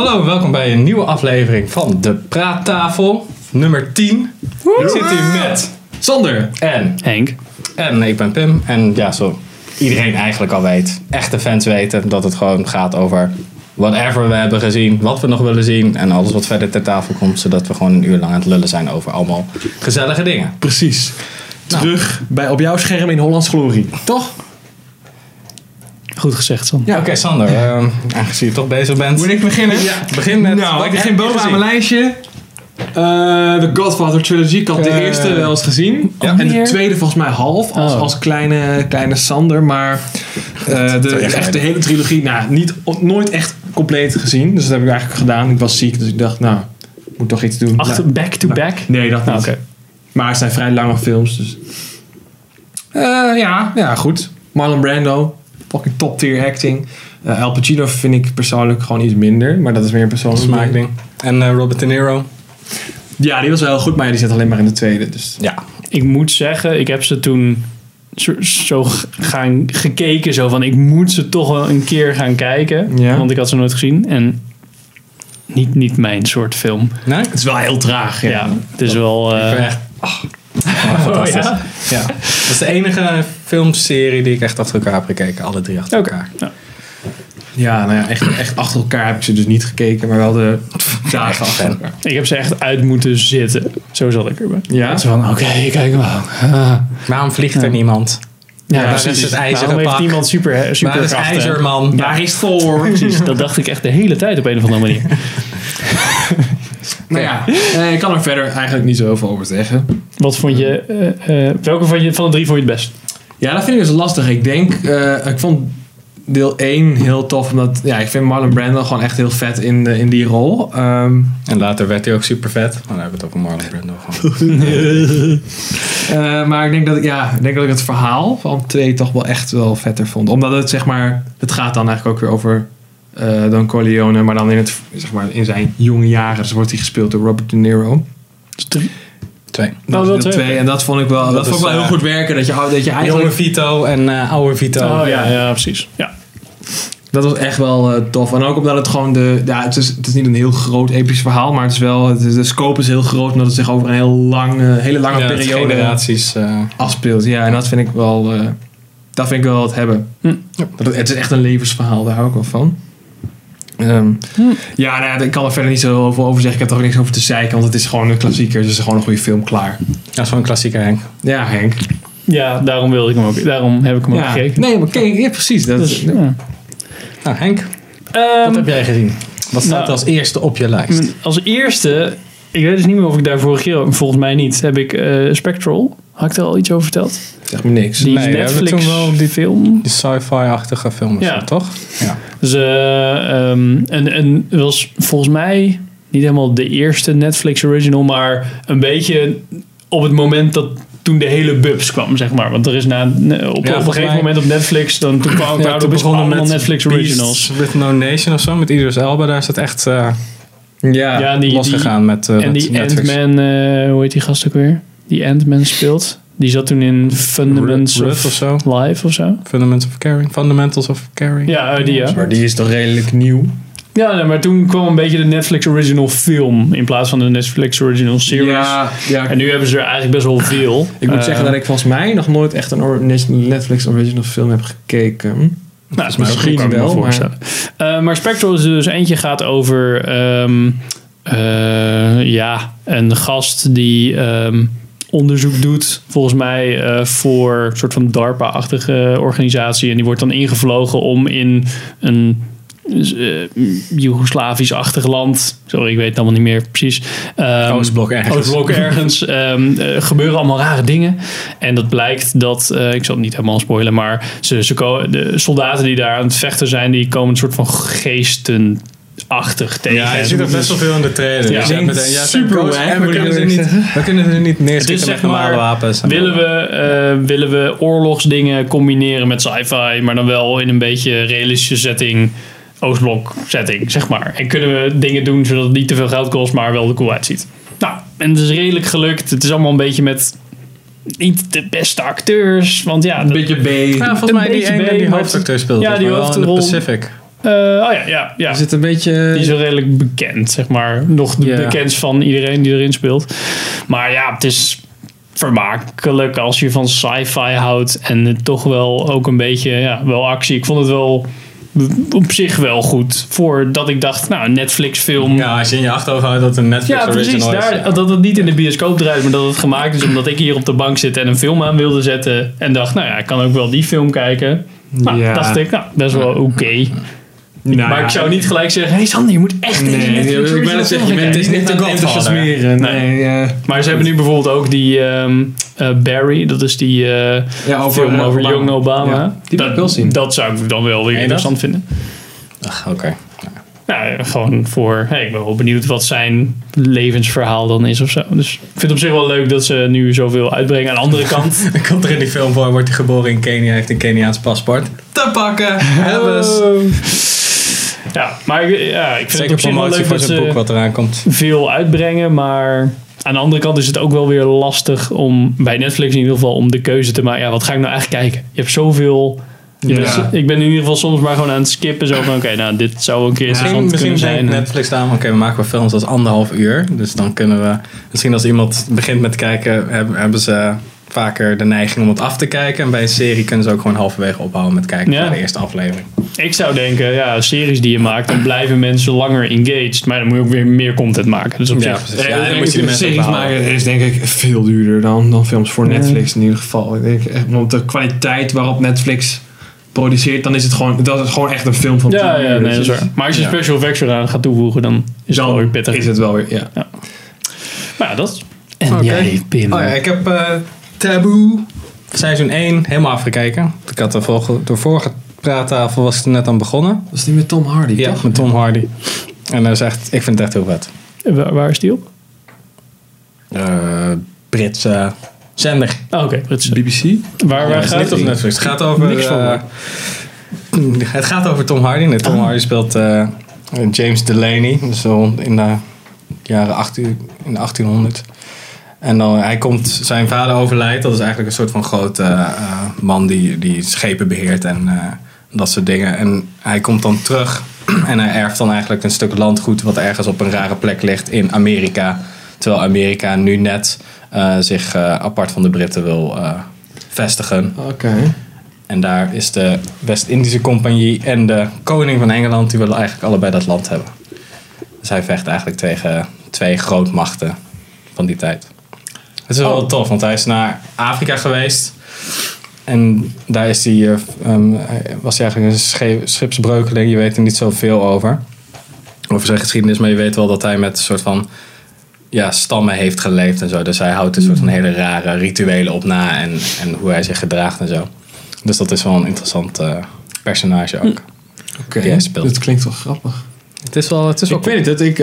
Hallo, welkom bij een nieuwe aflevering van de Praattafel, nummer 10. Ik zit hier met Sander. en, Henk. en ik ben Pim. En ja, zo iedereen eigenlijk al weet, echte fans weten dat het gewoon gaat over whatever we hebben gezien, wat we nog willen zien en alles wat verder ter tafel komt, zodat we gewoon een uur lang aan het lullen zijn over allemaal gezellige dingen. Precies. Terug bij op jouw scherm in Hollands Glorie. Toch? Goed gezegd, San. Ja. Oké, Sander, ehm, aangezien je toch bezig bent, Moet ik beginnen? Ja, begin met. Nou, ik heb begin bovenaan mijn lijstje. Eh, De Godfather Trilogy. Ik had de Eh, eerste wel eens gezien. ja. En de tweede volgens mij half. Als, Oh. als kleine, kleine Sander. Maar eh, de, echt de hele trilogie. Nou, niet, nooit echt compleet gezien. Dus dat heb ik eigenlijk gedaan. Ik was ziek. Dus ik dacht, nou, ik moet toch iets doen. Achter, Nou, back to nou, back? Nee, dat niet. Ah, Oké. Maar het zijn vrij lange films. Dus. Eh, ja, ja, goed. Marlon Brando. Fucking top tier acting. Eh, Al Pacino vind ik persoonlijk gewoon iets minder. Maar dat is meer een persoonlijk smaakding. En eh, Robert De Niro. Ja, die was wel heel goed. Maar ja, die zit alleen maar in de tweede. Dus. Ja, Ik moet zeggen, ik heb ze toen zo, gaan gekeken. Zo van, ik moet ze toch wel een keer gaan kijken. Ja. Want ik had ze nooit gezien. En niet, niet mijn soort film. nee? Het is wel heel traag. Ja, Ja. het is wel... eh, Ik ben echt. Oh, oh, fantastisch. ja? ja. Dat is de enige filmserie die ik echt achter elkaar heb gekeken. Alle drie achter elkaar. Ja. Ja, nou ja, echt, echt achter elkaar heb ik ze dus niet gekeken. Maar wel de dagen achter elkaar. Ik heb ze echt uit moeten zitten. Zo zat ik erbij. Ja? Zo van, oké, kijk wel. Ah. Waarom vliegt er Ja. niemand? Ja, Waar precies. is het ijzeren Waarom heeft pak? niemand super, super Waar is IJzerman? Daar is Thor. Precies, dat dacht ik echt de hele tijd op een of andere manier. Nou ja, eh, ik kan er verder eigenlijk niet zo heel veel over zeggen. Wat vond je, eh, eh, welke van, je, van de drie vond je het best? Ja, dat vind ik dus lastig. Ik denk, eh, ik vond deel 1 heel tof. Omdat, ja, ik vind Marlon Brando gewoon echt heel vet in, de, in die rol. Ehm, En later werd hij ook super vet. Maar dan hebben we het over Marlon Brando. gewoon. eh, maar ik denk, dat ik, ja, ik denk dat ik het verhaal van 2 toch wel echt wel vetter vond. Omdat het zeg maar, het gaat dan eigenlijk ook weer over eh, Don Corleone. Maar dan in, het, zeg maar, in zijn jonge jaren. Dus wordt hij gespeeld door Robert De Niro. Dus drie. Twee. Dat Oh, wel deel twee. twee. En dat vond ik wel, dat Dat vond ik is, wel heel goed werken. Dat je, dat je Jonge eigenlijk Vito en eh, oude Vito. Oh ja, ja, precies. Ja. Dat was echt wel eh, tof. En ook omdat het gewoon de. Ja, het is, het is niet een heel groot episch verhaal, maar het is wel. Het is, de scope is heel groot omdat het zich over een heel lang, eh, hele lange Ja, periode generaties. eh, afspeelt. Ja, en dat vind ik wel. eh, dat vind ik wel het hebben. Hm. Dat het, het is echt een levensverhaal, daar hou ik wel van. Ehm, Hm. Ja, nou, ja, ik kan er verder niet zo veel over zeggen. Ik heb er ook niks over te zeiken, want het is gewoon een klassieker. Dus het is gewoon een goede film klaar. dat is wel een klassieker, Henk. Ja, Henk. ja, daarom wilde ik hem ook. Daarom heb ik hem ook gekeken. Nee, maar kijk, ja, precies. Dat, Dus, ja. Nou, Henk, Ehm, wat heb jij gezien? Wat staat nou, als eerste op je lijst? als eerste, ik weet dus niet meer of ik daar vorige keer, volgens mij niet, heb ik eh, Spectral. Had ik er al iets over verteld? Zeg me niks. Die Nee, Netflix toen wel die- film. Die sci-fi-achtige film Ja. toch? Ja. Dus, eh, ehm, en, en het was volgens mij niet helemaal de eerste Netflix original, maar een beetje op het moment dat toen de hele bubs kwam, zeg maar. Want er is na, op, op een gegeven mij- moment op Netflix, dan toen kwam Ja, toen begonnen met Netflix originals. with No Nation of zo, met Idris Elba. Daar is het echt eh Ja. Ja, die, die, losgegaan met, eh, en met die Netflix. Ant-Man, eh, hoe heet die gast ook weer? Die Ant-Man speelt. Die zat toen in Fundamentals of, of zo. Life of zo. Fundamentals of Caring. Fundamentals of Caring. Ja, die ja. Maar die is toch redelijk nieuw? Ja, nee, maar toen kwam een beetje de Netflix original film in plaats van de Netflix original series. Ja, ja. En nu hebben ze er eigenlijk best wel veel. Ik moet Eh, zeggen dat ik volgens mij nog nooit echt een or- Netflix original film heb gekeken. Nou, misschien wel, wel maar-. Eh, maar Spectral is dus eentje gaat over ehm, eh, ja, een gast die ehm, onderzoek doet, volgens mij eh, voor een soort van DARPA-achtige organisatie. En die wordt dan ingevlogen om in een eh, Joegoslavisch-achtig land. Sorry, ik weet het allemaal niet meer precies. Ehm, Oostblok ergens. Oostblok ergens. ehm, eh, gebeuren allemaal rare dingen. En dat blijkt dat, ik zal het niet helemaal spoilen, maar ze, ze de soldaten die daar aan het vechten zijn, die komen een soort van geestenachtig tegen. Ja, je ziet er best wel veel in de trailer. Ja. Dus ja, Super En we kunnen, ze niet, we kunnen ze niet is met normale wapens. willen we, eh, willen we oorlogsdingen combineren met sci-fi, maar dan wel in een beetje realistische setting, Oostblok setting, zeg maar. En kunnen we dingen doen zodat het niet te veel geld kost, maar wel er cool uitziet. Nou, en het is redelijk gelukt. Het is allemaal een beetje met niet de beste acteurs, want ja, Een dat- beetje B. Ja, volgens Een mij die die hoofdacteur speelt. Ja, die mij wel in hoofdrol. de Pacific. Eh, oh ja, ja, ja. Is het een beetje... Die is wel redelijk bekend, zeg maar. Nog de Ja. bekendst van iedereen die erin speelt. Maar ja, het is vermakelijk als je van sci-fi houdt. En het toch wel ook een beetje, ja, wel actie. Ik vond het wel op zich wel goed. Voordat ik dacht, nou, een Netflix film. Ja, als je in je achterhoofd houdt dat het een Netflix Ja, precies. original is. Daar, dat het niet in de bioscoop draait, maar dat het gemaakt is omdat ik hier op de bank zit en een film aan wilde zetten. En dacht, nou ja, ik kan ook wel die film kijken. Nou, Ja. dacht ik, nou, best wel oké. Nou maar ja. ik zou niet gelijk zeggen, hey Sander, je moet echt Nee, Netflix ik ben original het zeggen, je film bent het is niet te. Godfather. Nee, ja. Maar ze hebben nu bijvoorbeeld ook die ehm, eh, Barry, dat is die eh, Ja, over, film eh, over Obama. Young Obama. Ja, die wil dat, ik wel zien. Dat zou ik dan wel weer interessant vinden. Ach, Oké. Nou, gewoon voor, hey, ik ben wel benieuwd wat zijn levensverhaal dan is of zo. Dus ik vind het op zich wel leuk dat ze nu zoveel uitbrengen. Aan de andere kant, Dan komt er in die film voor, wordt hij geboren in Kenia, heeft een Keniaans paspoort. Te pakken! Hebben ze. Ja, maar ja, ik vind Zeker het op zich wel leuk voor dat boek ze wat eraan komt. veel uitbrengen, maar aan de andere kant is het ook wel weer lastig om, bij Netflix in ieder geval, om de keuze te maken. Ja, wat ga ik nou eigenlijk kijken? Je hebt zoveel... Ja. bent- ik ben in ieder geval soms maar gewoon aan het skippen. Zo van, oké, nou, dit zou een keer interessant Misschien, misschien kunnen zijn. Netflix daarom, oké, we maken wel films als anderhalf uur. Dus dan kunnen we, misschien als iemand begint met kijken, hebben, hebben ze vaker de neiging om het af te kijken. En bij een serie kunnen ze ook gewoon halverwege ophouden met kijken Ja. naar de eerste aflevering. Ik zou denken, ja, series die je maakt, dan blijven mensen langer engaged. Maar dan moet je ook weer meer content maken. Dus op Ja, zich, precies. Ja, Ja, dan moet je de mensen series maken is denk ik veel duurder dan, dan films voor Netflix in ieder geval. Ik denk echt, want de kwaliteit waarop Netflix produceert, dan is het gewoon, dat is gewoon echt een film van ja, 10 ja, uur. nee, dat is Dus waar. Maar als je ja. special effects eraan gaat toevoegen, dan is het wel weer pittig. is het wel weer, ja. Maar ja, dat. En jij, Pim. Oh ja, ik heb eh Taboe seizoen 1 helemaal afgekeken. Ik had de vorige, de vorige praattafel was er net aan begonnen. Dat is niet met Tom Hardy, Ja, toch? met Tom Hardy. En dat is echt, ik vind het echt heel vet. Waar, waar is die op? Eh Britse zender. Ah, oké. Britse. BBC? Waar, waar het gaat niet op die? Netflix. Het gaat over. Niks van eh, het gaat over Tom Hardy. Nee, Tom Ah. Hardy speelt eh, James Delaney. Dus zo in de jaren 18, in de 1800. En dan, hij komt, zijn vader overlijdt. Dat is eigenlijk een soort van grote eh, man die, die schepen beheert en eh, dat soort dingen. En hij komt dan terug en hij erft dan eigenlijk een stuk landgoed wat ergens op een rare plek ligt in Amerika. Terwijl Amerika nu net eh, zich eh, apart van de Britten wil eh, vestigen. Oké. En daar is de West-Indische Compagnie en de koning van Engeland, die willen eigenlijk allebei dat land hebben. Dus hij vecht eigenlijk tegen twee grootmachten van die tijd. Het is wel Oh. tof, want hij is naar Afrika geweest. En daar is hij, eh, ehm, hij- was hij eigenlijk een schipsbreukeling. Je weet er niet zoveel over. Over zijn geschiedenis, maar je weet wel dat hij met een soort van ja, stammen heeft geleefd en zo. Dus hij houdt een soort van hele rare rituelen op na en, en hoe hij zich gedraagt en zo. Dus dat is wel een interessant eh, personage ook. Oké. Die hij speelt. Dat klinkt wel grappig. Het is wel, het is wel Ik weet niet, het, ik,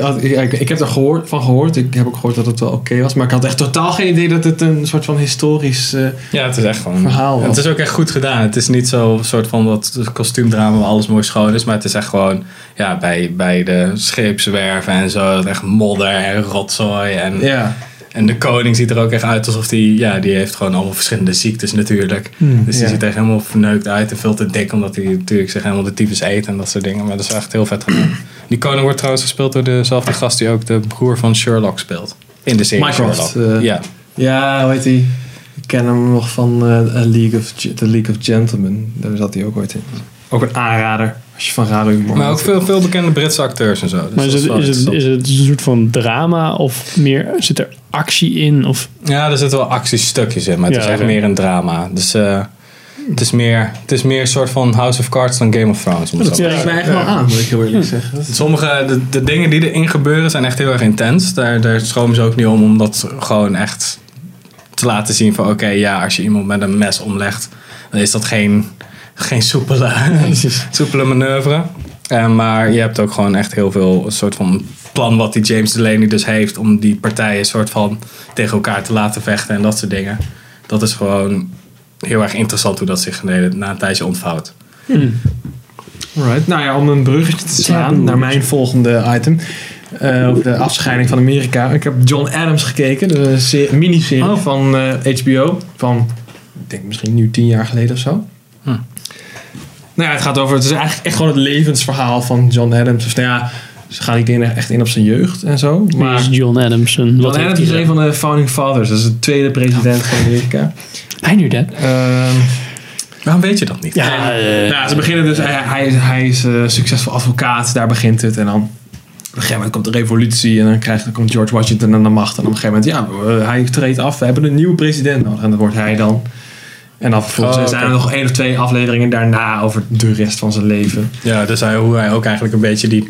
ik, heb er gehoord, van gehoord. Ik heb ook gehoord dat het wel oké was. Maar ik had echt totaal geen idee dat het een soort van historisch... eh, Ja, het is echt gewoon. Verhaal Het is ook echt goed gedaan. Het is niet zo soort van dat kostuumdrama waar alles mooi schoon is. Maar het is echt gewoon ja, bij, bij de scheepswerven en zo. Dat echt modder en rotzooi. En, ja. en de koning ziet er ook echt uit alsof hij. Ja, die heeft gewoon allemaal verschillende ziektes natuurlijk. dus die ja. ziet er echt helemaal verneukt uit en veel te dik. Omdat hij natuurlijk zich helemaal de tyfus eet en dat soort dingen. Maar dat is echt heel vet gedaan. Die koning wordt trouwens gespeeld door dezelfde gast die ook de broer van Sherlock speelt. In de serie Mycroft, Sherlock. eh, ja. Ja, hoe heet hij? Ik ken hem nog van eh, A League of, The League of Gentlemen. Daar zat hij ook ooit in. Ook een aanrader. Als je van rare humor Maar ook veel, veel bekende Britse acteurs en zo. Dus Maar is het, is, het, interessant. is het een soort van drama of meer zit er actie in? Of, Ja, er zitten wel actiestukjes in, maar het Ja, is echt meer een drama. Dus eh, het, is meer, het is meer een soort van House of Cards dan Game of Thrones. Dat spreekt mij echt wel aan, moet ik heel eerlijk zeggen. Dat is- Sommige, de, de dingen die erin gebeuren zijn echt heel erg intens. Daar, daar schromen ze ook niet om, om dat gewoon echt te laten zien van... Oké, ja, als je iemand met een mes omlegt, dan is dat geen, geen soepele, soepele manoeuvre. Eh, maar je hebt ook gewoon echt heel veel een soort van plan wat die James Delaney dus heeft... om die partijen soort van tegen elkaar te laten vechten en dat soort dingen. Dat is gewoon heel erg interessant hoe dat zich na een tijdje ontvouwt. Alright. Nou ja, om een bruggetje te slaan naar mijn volgende item. eh, over de afscheiding van Amerika. Ik heb John Adams gekeken. De se- miniserie Oh. van eh, HBO. Van, ik denk misschien nu tien jaar geleden of zo. Hm. Nou ja, het gaat over, het is eigenlijk echt gewoon het levensverhaal van John Adams. Dus nou ja, ze gaan niet echt in op zijn jeugd en zo. Wie Maar is John Adamson? John Wat heeft Adams hij is een van de founding fathers. Dat is de tweede president van Amerika. I knew that. Ehm, Waarom weet je dat niet? Ja, eh, nou, ze beginnen dus, hij, hij is, hij is eh, succesvol advocaat, daar begint het. En dan op een gegeven moment komt de revolutie en dan, krijgt, dan komt George Washington aan de macht. En op een gegeven moment, ja, eh, hij treedt af, we hebben een nieuwe president nodig. En dat wordt hij dan. En dan vervolgens Oh, zijn er nog één of twee afleveringen daarna over de rest van zijn leven. Ja, dus hij, hoe hij ook eigenlijk een beetje die,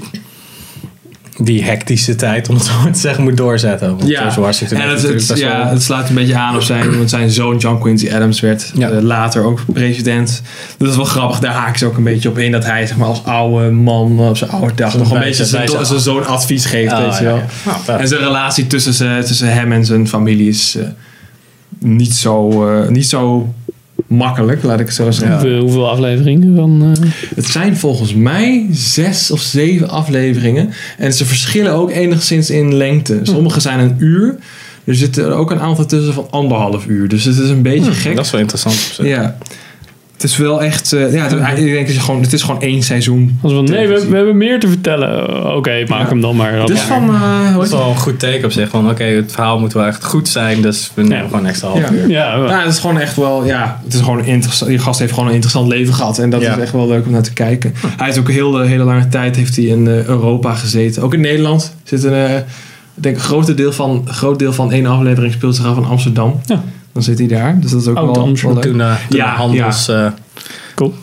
die hectische tijd, om het zo maar te zeggen, moet doorzetten. Want George Washington en heeft het, het, ja, wel- het slaat een beetje aan op zijn, want zijn zoon John Quincy Adams werd Ja. eh, later ook president. Dat is wel grappig, daar haken ze ook een beetje op in. Dat hij zeg maar, als oude man op zijn oude dag nog een beetje zijn, zoon advies geeft. Oh, weet je ja, wel. ja. Nou. En zijn relatie tussen, tussen hem en zijn familie is eh, niet, zo, eh, niet zo makkelijk, laat ik het zo zeggen. hoeveel, hoeveel afleveringen van... eh, Het zijn volgens mij zes of zeven afleveringen. En ze verschillen ook enigszins in lengte. Sommige zijn een uur. Er zitten ook een aantal tussen van anderhalf uur. Dus het is een beetje gek. Dat is wel interessant op zich. Ja. Het is wel echt... eh, ja, het, ik denk dat je gewoon, het is gewoon één seizoen. als nee, we, we hebben meer te vertellen. Uh, Oké, maak Ja. hem dan maar. Het is van... eh, Dat is wel een goed teken op zich. Van oké, het verhaal moet wel echt goed zijn. Dus we nemen Ja. gewoon een extra half Ja. uur. Ja, het? Nou, het is gewoon echt wel... Ja, het is gewoon interessant. Die gast heeft gewoon een interessant leven gehad. En dat Ja. is echt wel leuk om naar te kijken. Hij heeft ook heel de hele lange tijd heeft hij in eh, Europa gezeten. Ook in Nederland zit een... eh, ik denk een groot deel van, een groot deel van één aflevering speelt zich af in Amsterdam. Ja. Dan zit hij daar. Dus dat is ook Oud wel, wel leuk. Toen, toen Ja, de handels... eh,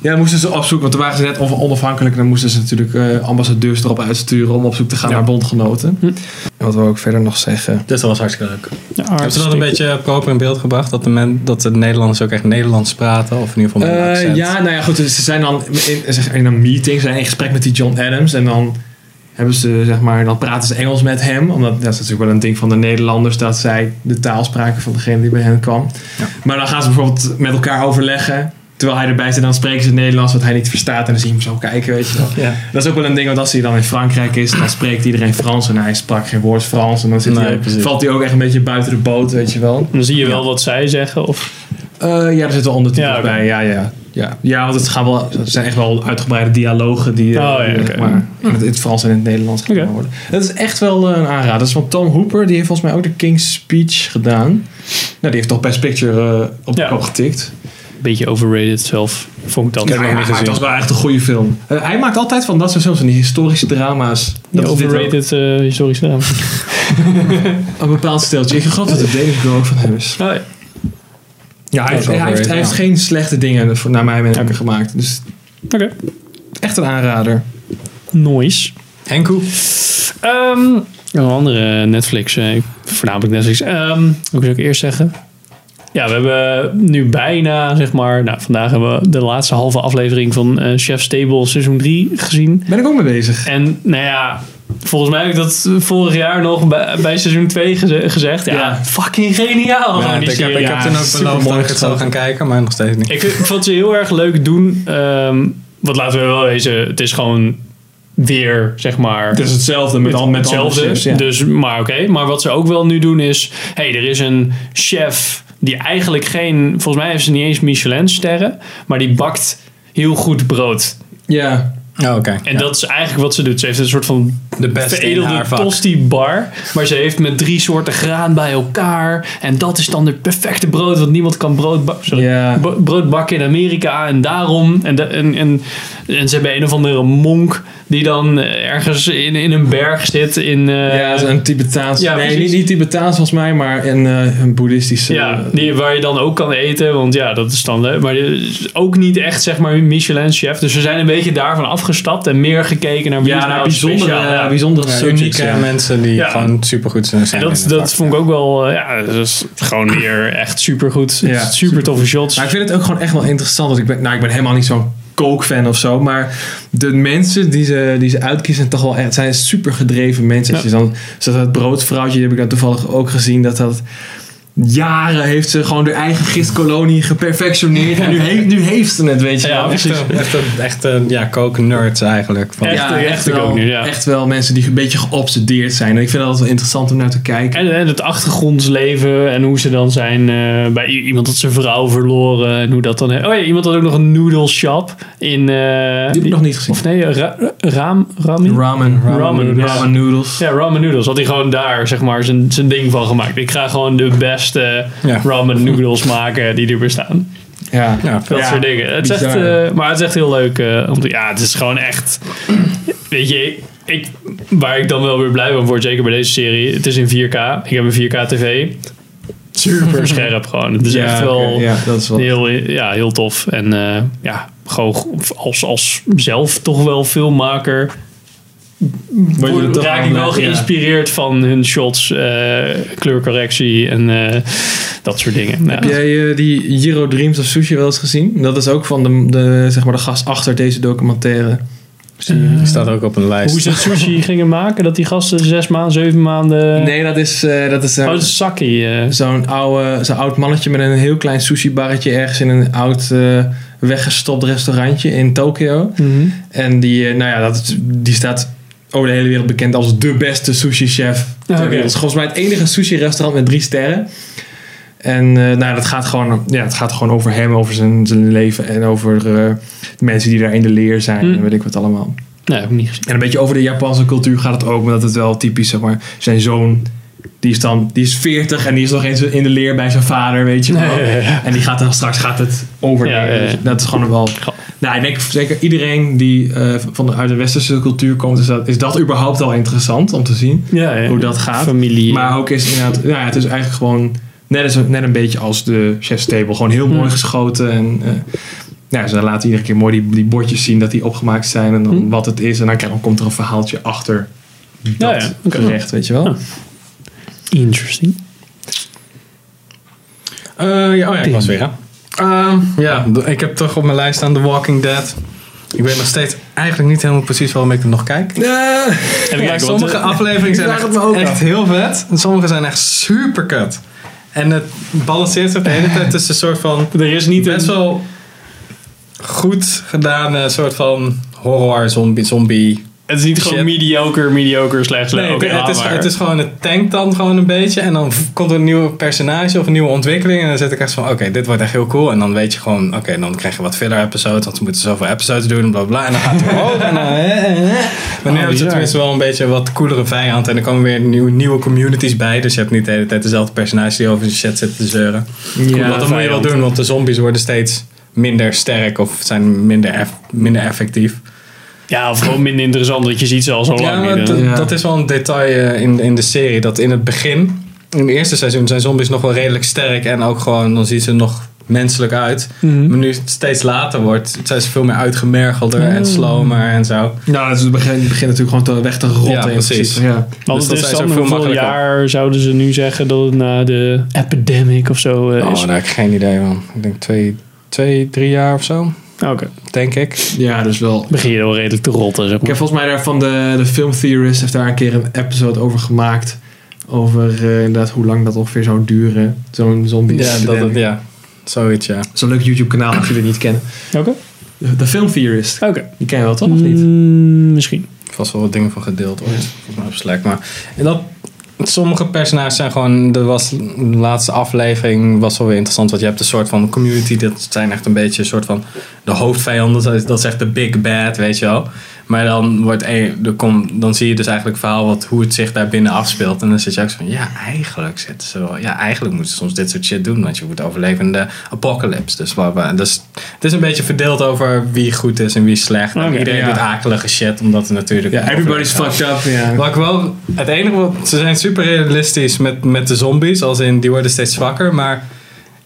Ja, dan moesten ze opzoeken, want toen waren ze net on- onafhankelijk. En dan moesten ze natuurlijk eh, ambassadeurs erop uitsturen om op zoek te gaan Ja. naar bondgenoten. Hm. En wat we ook verder nog zeggen. dus dat was hartstikke leuk. ja, Hebben ze dat een beetje proper in beeld gebracht? Dat de, men, dat de Nederlanders ook echt Nederlands praten? Of in ieder geval met een Eh, accent? ja, nou ja, goed. Dus ze zijn dan in, in een meeting, ze zijn in gesprek met die John Adams. En dan hebben ze, zeg maar, dan praten ze Engels met hem. Omdat dat is natuurlijk wel een ding van de Nederlanders, dat zij de taal spraken van degene die bij hen kwam. Ja. Maar dan gaan ze bijvoorbeeld met elkaar overleggen. Terwijl hij erbij zit, dan spreken ze het Nederlands wat hij niet verstaat. En dan zie je hem zo kijken, weet je wel. Ja. Dat is ook wel een ding, want als hij dan in Frankrijk is, dan spreekt iedereen Frans. En hij sprak geen woord Frans. En dan zit Nee, hij, precies. valt hij ook echt een beetje buiten de boot, weet je wel. Dan zie je wel wat zij zeggen. Of, Eh, ja, er zitten wel ondertitels Ja, bij. Ja, ja, ja. ja, want het, gaan wel, het zijn echt wel uitgebreide dialogen die, eh, Oh, ja, die, oké. zeg maar, in, het, in het Frans en in het Nederlands gedaan worden. Dat is echt wel eh, een aanrader. Dat is van Tom Hooper. Die heeft volgens mij ook de King's Speech gedaan. Nou, die heeft toch Best Picture eh, op de kop getikt. beetje overrated zelf. Vond ik dat. Ja, ja, maar het was wel echt een goede film. Eh, hij maakt altijd van dat soort films, van die historische drama's. Die Dat overrated uh, historische drama. Een bepaald steltje. Ik geloof dat de David Go ook van hem is. Oh, ja. Hij, heeft, hij, hij geen slechte dingen voor, naar mij mening gemaakt. Dus Oké. echt een aanrader. Noise. Henkoe? Ehm, een andere Netflix, eh, voornamelijk Netflix. Ehm hoe zou ik eerst zeggen? Ja, we hebben nu bijna, zeg maar, nou, vandaag hebben we de laatste halve aflevering van eh, Chef Stable seizoen 3 gezien. Ben ik ook mee bezig. En nou ja, volgens mij heb ik dat vorig jaar nog bij, bij seizoen 2 geze- gezegd. Ja, Ja. fucking geniaal. Ja, ik, heb, ik heb Ja, toen ook beloofd dat ik het zou geschoten. gaan kijken, maar nog steeds niet. Ik, ik vond ze heel erg leuk doen. Ehm wat laten we wel wezen, het is gewoon weer, zeg maar... Het is hetzelfde met, al met hetzelfde. chefs, ja. Dus, maar oké. Maar wat ze ook wel nu doen is... hey, er is een chef die eigenlijk geen... Volgens mij heeft ze niet eens Michelin-sterren. Maar die bakt heel goed brood. ja. Oh, oké. En dat is eigenlijk wat ze doet. Ze heeft een soort van de beste in veredelde tosti bar. Maar ze heeft met drie soorten graan bij elkaar. En dat is dan de perfecte brood. Want niemand kan brood, ba- sorry, Ja. bo- brood bakken in Amerika. En daarom. En, de- en, en, en ze hebben een of andere monk. Die dan eh, ergens in, in een berg zit. In, eh, ja, zo'n Tibetaans. Ja, nee, precies. niet, niet Tibetaans volgens mij, maar een, eh, een boeddhistische. ja, die, waar je dan ook kan eten. Want ja, dat is dan leuk. Maar ook niet echt zeg maar Michelin-chef. Dus we zijn een beetje daarvan afgestapt. En meer gekeken naar wie ja, naar nou bijzondere, speciaal. Ja. bijzondere Ja, subjects. unieke Ja. mensen die Ja. gewoon supergoed zijn. En dat, dat vak. vond ik ook wel, eh, ja, dat is gewoon weer echt supergoed. Ja, super, super toffe shots. Maar ik vind het ook gewoon echt wel interessant. Want ik ben, nou, ik ben helemaal niet zo'n kookfan of zo. Maar de mensen die ze, die ze uitkiezen zijn toch wel echt, zijn super gedreven mensen. Als je dan, zoals dat broodvrouwtje, die heb ik dan toevallig ook gezien. Dat dat jaren heeft ze gewoon de eigen gistkolonie geperfectioneerd. En nu, heeft, nu heeft ze het, weet je Ja, wel. precies. Echt, een- echt, een- echt een ja, koken-nerds eigenlijk. Van, Echt. Ja, echt wel, ja. echt wel mensen die een beetje geobsedeerd zijn. En ik vind dat wel interessant om naar te kijken. En, en het achtergrondsleven en hoe ze dan zijn eh, bij iemand dat zijn vrouw verloren en hoe dat dan. Oh ja, iemand had ook nog een noodle shop in. eh, Die heb ik nog niet gezien. Of nee, ra, raam, ramen? Ramen. Ramen. Ramen noodles. Ja, ramen noodles. Had hij gewoon daar zeg maar zijn, zijn ding van gemaakt. Ik ga gewoon de beste Ja. ramen noodles maken die er bestaan. Ja. ja, Dat Ja, soort dingen. Het is echt, eh, maar het is echt heel leuk. eh, om te, ja, het is gewoon echt. Weet je, ik, waar ik dan wel weer blij van word, zeker bij deze serie. Het is in 4K. Ik heb een 4K TV. Super scherp gewoon. Het is Ja, echt wel. Ja, dat is wel... heel, ja, heel tof. En eh, ja, gewoon als, als zelf toch wel filmmaker. Word je er toch raak ik wel ja. geïnspireerd van hun shots, eh, kleurcorrectie en eh, dat soort dingen. Ja. Heb jij eh, die Giro Dreams of Sushi wel eens gezien? Dat is ook van de, de, zeg maar de gast achter deze documentaire. serie. Die staat ook op een lijst. Hoe ze het sushi gingen maken, dat die gasten zes maanden, zeven maanden. nee, dat is, eh, dat is eh, Oh, dat is eh. zo'n oude, zo'n oud mannetje met een heel klein sushi barretje ergens in een oud eh, weggestopt restaurantje in Tokio. Mhm. En die, nou ja, dat, die staat over de hele wereld bekend als de beste sushi-chef ter Oké. wereld. Het is volgens mij het enige sushi-restaurant met drie sterren. En eh, nou, dat gaat gewoon, ja, het gaat gewoon over hem, over zijn, zijn leven en over eh, de mensen die daar in de leer zijn Hm. en weet ik wat allemaal. Nee, ik niet gezien. En een beetje over de Japanse cultuur gaat het ook, maar dat het wel typisch, zeg maar, zijn zoon, die is dan, die is 40 en die is nog eens in de leer bij zijn vader, weet je wel. Nee, ja, ja. En die gaat dan straks gaat het over. Ja, ja. Dat is gewoon wel. Nou, ik denk zeker iedereen die eh, van de, uit de westerse cultuur komt, is dat, is dat überhaupt al interessant om te zien hoe dat gaat. Familie. Maar ook is inderdaad, ja, het is eigenlijk gewoon net, als, net een beetje als de chef's table. Gewoon heel mooi Hmm. geschoten. En eh, ja, ze laten iedere keer mooi die, die bordjes zien dat die opgemaakt zijn en dan Hmm. wat het is. En dan, dan komt er een verhaaltje achter dat Ja, ja. Gerecht, weet je wel. Interesting. Eh, ja, oh ja, ik was weer? Ehm, ja, ik heb toch op mijn lijst staan The Walking Dead. Ik weet nog steeds eigenlijk niet helemaal precies waarom ik er nog kijk. Ja, sommige afleveringen zijn echt, het me ook echt heel vet. En sommige zijn echt super kut. En het balanceert zich de hele tijd tussen een soort van... er is niet best een... wel goed gedaan soort van horror zombie... zombie. Het is niet gewoon mediocre, mediocre, slecht, slecht. Nee, het, is, het is gewoon, het tankt dan gewoon een beetje. En dan komt er een nieuwe personage of een nieuwe ontwikkeling. En dan zit ik echt van, oké, dit wordt echt heel cool. En dan weet je gewoon, oké, dan krijg je wat filler episodes. Want we moeten zoveel episodes doen, bla bla. En dan gaat het weer omhoog. En dan. Maar nu hebben ze tenminste wel een beetje wat coolere vijand. En er komen weer nieuwe, nieuwe communities bij. Dus je hebt niet de hele tijd dezelfde personage die over zijn shit zit te zeuren. Ja, dat moet je wel doen, want de zombies worden steeds minder sterk. Of zijn minder, eff- minder effectief. Ja, of gewoon minder interessant, want je ziet ze al zo Ja, lang maar niet. dat, hè. Ja. dat is wel een detail eh, in, in de serie. Dat in het begin, in het eerste seizoen, zijn zombies nog wel redelijk sterk. En ook gewoon, dan zien ze nog menselijk uit. Mhm. Maar nu het steeds later wordt, zijn ze veel meer uitgemergelder en Oh. slomer en zo. Nou, dat is het begin, begint natuurlijk gewoon te, weg te rotten. Ja, precies. principe, Ja. Want Dus het dat is zijn dan ze veel hoeveel makkelijker. jaar zouden ze nu zeggen dat het na de epidemic of zo eh, Oh, is? daar heb ik geen idee van. Ik denk twee, twee drie jaar of zo, Oké, denk ik. ja, dus wel. begin je wel redelijk te rotten, zeg Ik heb volgens mij daar van de, de Film Theorist heeft daar een keer een episode over gemaakt. Over eh, inderdaad hoe lang dat ongeveer zou duren. Zo'n zombie. Ja, dat, het- ja, zoiets ja. Zo'n leuk YouTube kanaal als jullie het niet kennen. Oké, De, de Film Theorist. oké. Die ken je wel toch of niet? Mm, misschien. vast wel wat dingen van gedeeld ooit. Volgens mij op Slack. Maar en dat, sommige personages zijn gewoon... Er was, de laatste aflevering was wel weer interessant. Want je hebt een soort van community. Dat zijn echt een beetje een soort van... De hoofdvijanden. Dat is, dat is echt de big bad, weet je wel. Maar dan, wordt er komt, dan zie je dus eigenlijk het verhaal wat, hoe het zich daar binnen afspeelt. En dan zit je ook zo van, ja, eigenlijk zitten ze wel. Ja, eigenlijk moeten ze soms dit soort shit doen. Want je moet overleven in de apocalypse. Dus, waar, dus het is een beetje verdeeld over wie goed is en wie slecht. En iedereen ja. doet akelige shit, omdat er natuurlijk... Ja, everybody's fucked up. Ja. Wat ik wel, het enige wat, ze zijn super realistisch met, met de zombies, als in die worden steeds zwakker, maar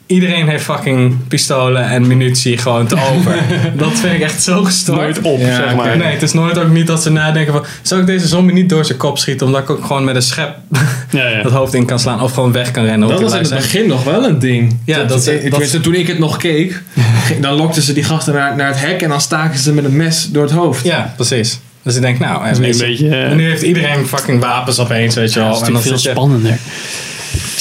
iedereen heeft fucking pistolen en munitie gewoon te over. dat vind ik echt zo gestoord. Nooit op, Ja, zeg maar. Nee, het is nooit ook niet dat ze nadenken van, zou ik deze zombie niet door zijn kop schieten, omdat ik ook gewoon met een schep Ja, ja. het hoofd in kan slaan of gewoon weg kan rennen. Dat was in het begin nog wel een ding. Ja, dat- dat- tenminste, toen ik het nog keek, dan lokten ze die gasten naar, naar het hek en dan staken ze met een mes door het hoofd. Ja, precies. Dus ik denk, nou, en, is nu weet een je, beetje, eh, en nu heeft iedereen fucking wapens opeens, weet je wel. Dat is en dan natuurlijk veel spannender.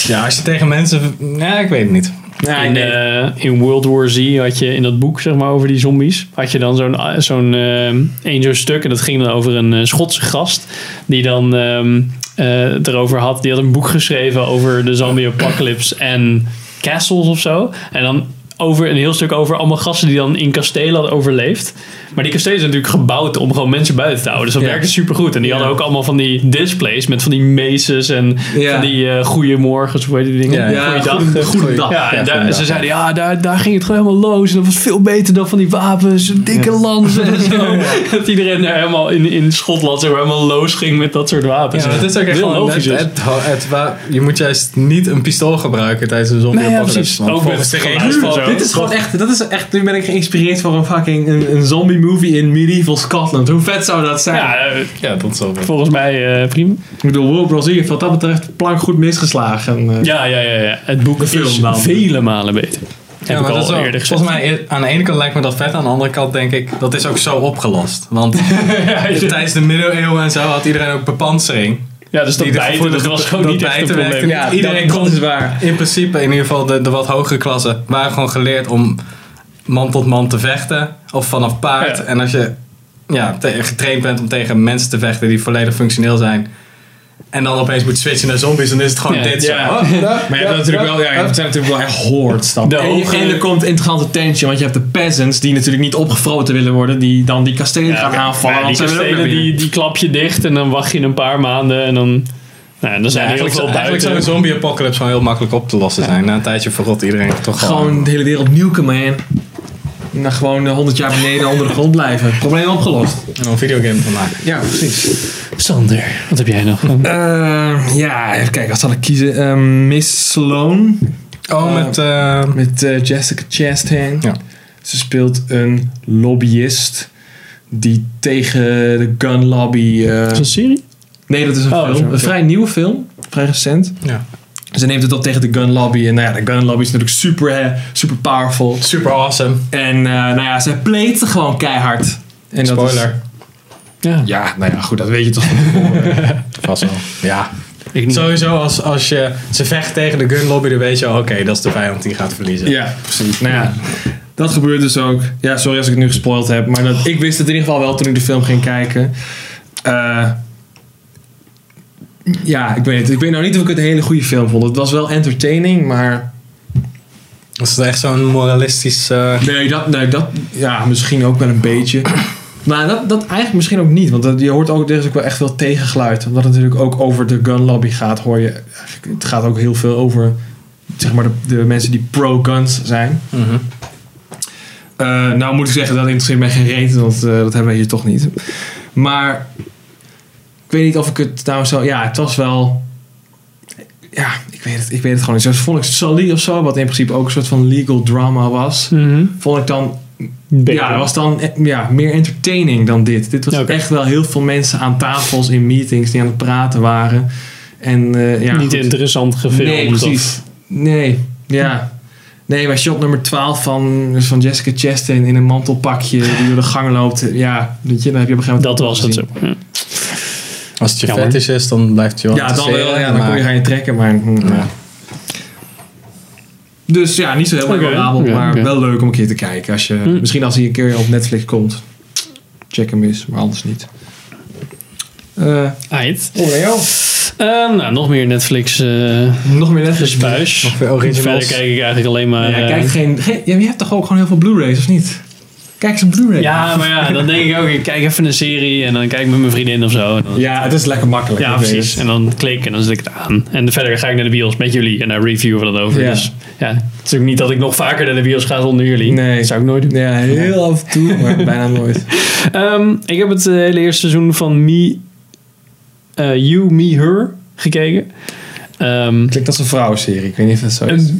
ja, als je tegen mensen, ja, ik weet het niet. Ja, in, eh, in World War Z had je in dat boek, zeg maar, over die zombies. Had je dan zo'n zo'n eh, één zo'n stuk. En dat ging dan over een eh, Schotse gast. Die dan ehm, eh, erover had. Die had een boek geschreven over de zombie apocalypse en castles of zo. En dan over een heel stuk over allemaal gasten die dan in kastelen hadden overleefd. Maar die kastelen zijn natuurlijk gebouwd om gewoon mensen buiten te houden. Dus dat Ja. werkte supergoed. En die Ja. hadden ook allemaal van die displays met van die meces en Ja. van die eh goeiemorgens, hoe heet die dingen? Ja. Goeiedag. goede, dag. Ja, en daar, ze zeiden ja, daar, daar ging het gewoon helemaal los. En dat was veel beter dan van die wapens, dikke lansen en zo. Dat iedereen daar helemaal in, in Schotland zo helemaal los ging met dat soort wapens. Ja, het is ook echt Heel gewoon, logisch. het, is. het, het- waar- je moet juist niet een pistool gebruiken tijdens een zombie Nee, precies. Ook met de regels. Dit is gewoon echt, dat is echt, nu ben ik geïnspireerd voor een fucking een, een zombie movie in medieval Scotland. Hoe vet zou dat zijn? ja, eh, Ja, dat wel volgens mij eh, prima. Ik bedoel, World War Z heeft wat dat betreft plank goed misgeslagen. eh. Ja, ja, ja, ja. Het boek De film is dan. vele malen beter. Heb Ja, ik maar dat al is wel- eerder gezegd. Volgens mij, aan de ene kant lijkt me dat vet, aan de andere kant denk ik, dat is ook zo opgelost. Want tijdens de middeleeuwen en zo had iedereen ook bepansering. ja, dus dat bijten, dat was gewoon dat niet echt werkte probleem. niet. Ja, Iedereen dat, kon- dat is waar. In principe, in ieder geval de, de wat hogere klassen, waren gewoon geleerd om man tot man te vechten. Of vanaf paard. Ja. En als je ja, getraind bent om tegen mensen te vechten die volledig functioneel zijn. En dan opeens moet switchen naar zombies, dan is het gewoon Ja, dit. zo. ja. Oh, Maar je hebt natuurlijk wel, ja, het zijn natuurlijk wel echt hordes dan. De en, hoge- en er komt interessante tension, want je hebt de peasants die natuurlijk niet opgefroten willen worden, die dan die kastelen gaan aanvallen. Want die ze willen ook kastelen, die, die klap je dicht en dan wacht je een paar maanden en dan... Nou, dan zijn heel eigenlijk, veel zou- eigenlijk zou een zombie apocalypse gewoon heel makkelijk op te lossen zijn. Na een tijdje verrot iedereen toch gewoon. Gewoon de hele wereld nuken, man. Nou, gewoon eh, 100 jaar beneden onder de grond blijven. Probleem opgelost. En er een videogame van maken. Ja, precies. Sander, wat heb jij nog? Eh, ja, even kijken, wat zal ik kiezen? Eh, Miss Sloan Oh, Eh, met. eh, met eh, Jessica Chastain. Ja. Ze speelt een lobbyist die tegen de gun lobby... eh, Is dat een serie? nee, dat is een Oh, film. Een oké. vrij nieuwe film. Vrij recent. ja. Ze neemt het op tegen de gun lobby. En nou ja, de gun lobby is natuurlijk super, super powerful. Super awesome. En eh, nou ja, zij pleet ze gewoon keihard. En dat is- Spoiler. Ja, ja, nou ja, goed, dat weet je toch van tevoren. Vast wel. Ja. ik niet. Sowieso, als, als je ze vecht tegen de gun lobby, dan weet je al, oké, dat is de vijand die gaat verliezen. ja, precies. Nou ja, dat gebeurt dus ook. Ja, sorry als ik het nu gespoild heb. Maar dat, ik wist het in ieder geval wel toen ik de film ging kijken. Eh, ja, ik weet het. Ik weet nou niet of ik het een hele goede film vond. Het was wel entertaining, maar... Was het echt zo'n moralistisch... eh, Nee, dat, nee, dat ja, misschien ook wel een beetje. Maar dat, dat eigenlijk misschien ook niet. Want dat, je hoort ook, er is ook wel echt veel tegengeluid. Omdat het natuurlijk ook over de gun lobby gaat, hoor je. Het gaat ook heel veel over zeg maar, de, de mensen die pro-guns zijn. mhm. Eh, nou moet ik zeggen, dat interesseert mij geen reet, want eh, dat hebben we hier toch niet. Maar ik weet niet of ik het nou zo... Ja, het was wel... Ja, ik weet het, ik weet het gewoon niet. Zo vond ik Sully of zo, wat in principe ook een soort van legal drama was. Mhm. Vond ik dan Beter. ja, dat was dan eh, ja, meer entertaining dan dit. Dit was echt wel heel veel mensen aan tafels in meetings die aan het praten waren. En eh, ja, niet goed. interessant gefilmd. Nee, of- precies. Nee, ja. Nee, maar shot nummer 12 van, dus van Jessica Chastain in een mantelpakje die door de gang loopt. Ja, weet je, dan heb je op een gegeven moment Dat was het zo. Ja. Als het je Jammer. fetish is, dan blijft het je wel Ja, dan wel. Ja, dan maar- kon je gaan je trekken, maar... hm, ja. Dus ja, niet zo heel memorabel, ja, maar wel leuk om een keer te kijken. Als je, Hm. Misschien als hij een keer op Netflix komt. Check hem eens, maar anders niet. Nou, nog meer Netflix eh Nog meer Netflix. gespuis. Nog originals. Verder kijk ik eigenlijk alleen maar... Ja, kijk geen, je hebt toch ook gewoon heel veel Blu-rays, of niet? Kijk eens een Blu-ray. ja, maar ja, dan denk ik ook, ik kijk even een serie en dan kijk ik met mijn vriendin of zo. En dan- Ja, het is lekker makkelijk. Ja, precies. En dan klik en dan zet ik het aan. En verder ga ik naar de bios met jullie en daar reviewen we dat over. Ja. Dus ja, het is ook niet dat ik nog vaker naar de bios ga zonder jullie. Nee. Dat zou ik nooit doen. Ja, heel af en toe, maar bijna nooit. Ehm, ik heb het eh, hele eerste seizoen van Me, eh, You, Me, Her gekeken. Ehm, Klinkt als een vrouwenserie, ik weet niet of het zo is.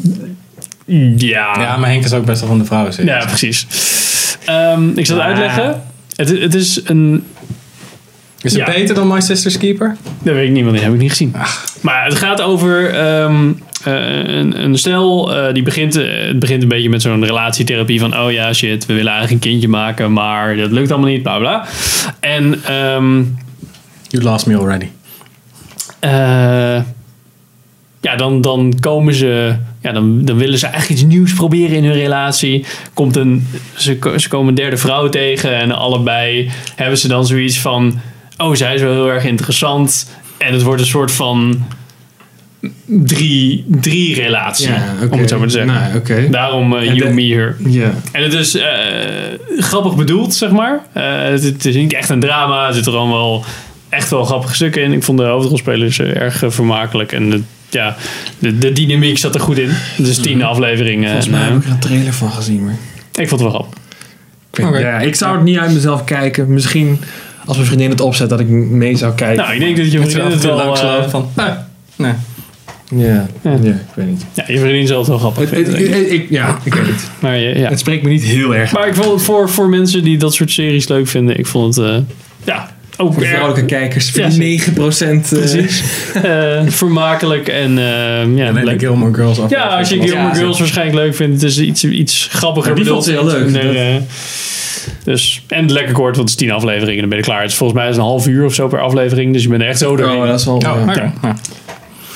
ja, Ja, maar Henk is ook best wel van de vrouwen. zeg. ja, precies. Ehm, ik zal het Ah. uitleggen. Het, het is een Is het Ja. beter dan My Sister's Keeper? Dat weet ik niet, want die heb ik niet gezien. Maar het gaat over ehm, eh, een, een stel, eh, die begint, eh, het begint een beetje met zo'n relatietherapie van, oh ja, shit, we willen eigenlijk een kindje maken, maar dat lukt allemaal niet, bla bla. En ehm, You lost me already. Ja, dan, dan komen ze, ja, dan, dan willen ze eigenlijk iets nieuws proberen in hun relatie. Komt een, ze, ze komen een derde vrouw tegen en allebei hebben ze dan zoiets van, oh, zij is wel heel erg interessant. En het wordt een soort van drie, drie relatie, om het zo maar te zeggen. Nou. Daarom En You, Me, Her. Ja. En het is eh, grappig bedoeld, zeg maar. Eh, het, het is niet echt een drama. Er zitten er allemaal echt wel grappige stukken in. Ik vond de hoofdrolspelers eh, erg vermakelijk. En de, ja, de, de dynamiek zat er goed in. Het is tien afleveringen. Volgens en, mij eh, heb ik er een trailer van gezien, maar... ik vond het wel grappig. Ik, ja, ik zou het niet uit mezelf kijken. Misschien als mijn vriendin het opzet dat ik mee zou kijken. Nou, ik denk dat je vriendin het wel... langs eh, lopen van, nee, nee. ja, Ja. ja. ik weet niet. ja, je vriendin zal het wel grappig Het, het- vinden. ik. ik- ik- ja, ik weet niet. Maar eh, ja. Het spreekt me niet heel erg Maar ik vond het voor, voor mensen die dat soort series leuk vinden, ik vond het... eh, ja, ook voor vrouwelijke kijkers. Ja. 9% Precies. Uh, vermakelijk en uh, ja, en leuk. Gilmore Girls af. Ja, als je Gilmore Girls waarschijnlijk leuk vindt, het is iets, iets grappiger. Ja, die vond heel leuk. En, dus, en lekker kort, want het is tien afleveringen en dan ben je klaar. Het is volgens mij is een half uur of zo per aflevering, dus je bent echt zo erin. Oh, dat is wel...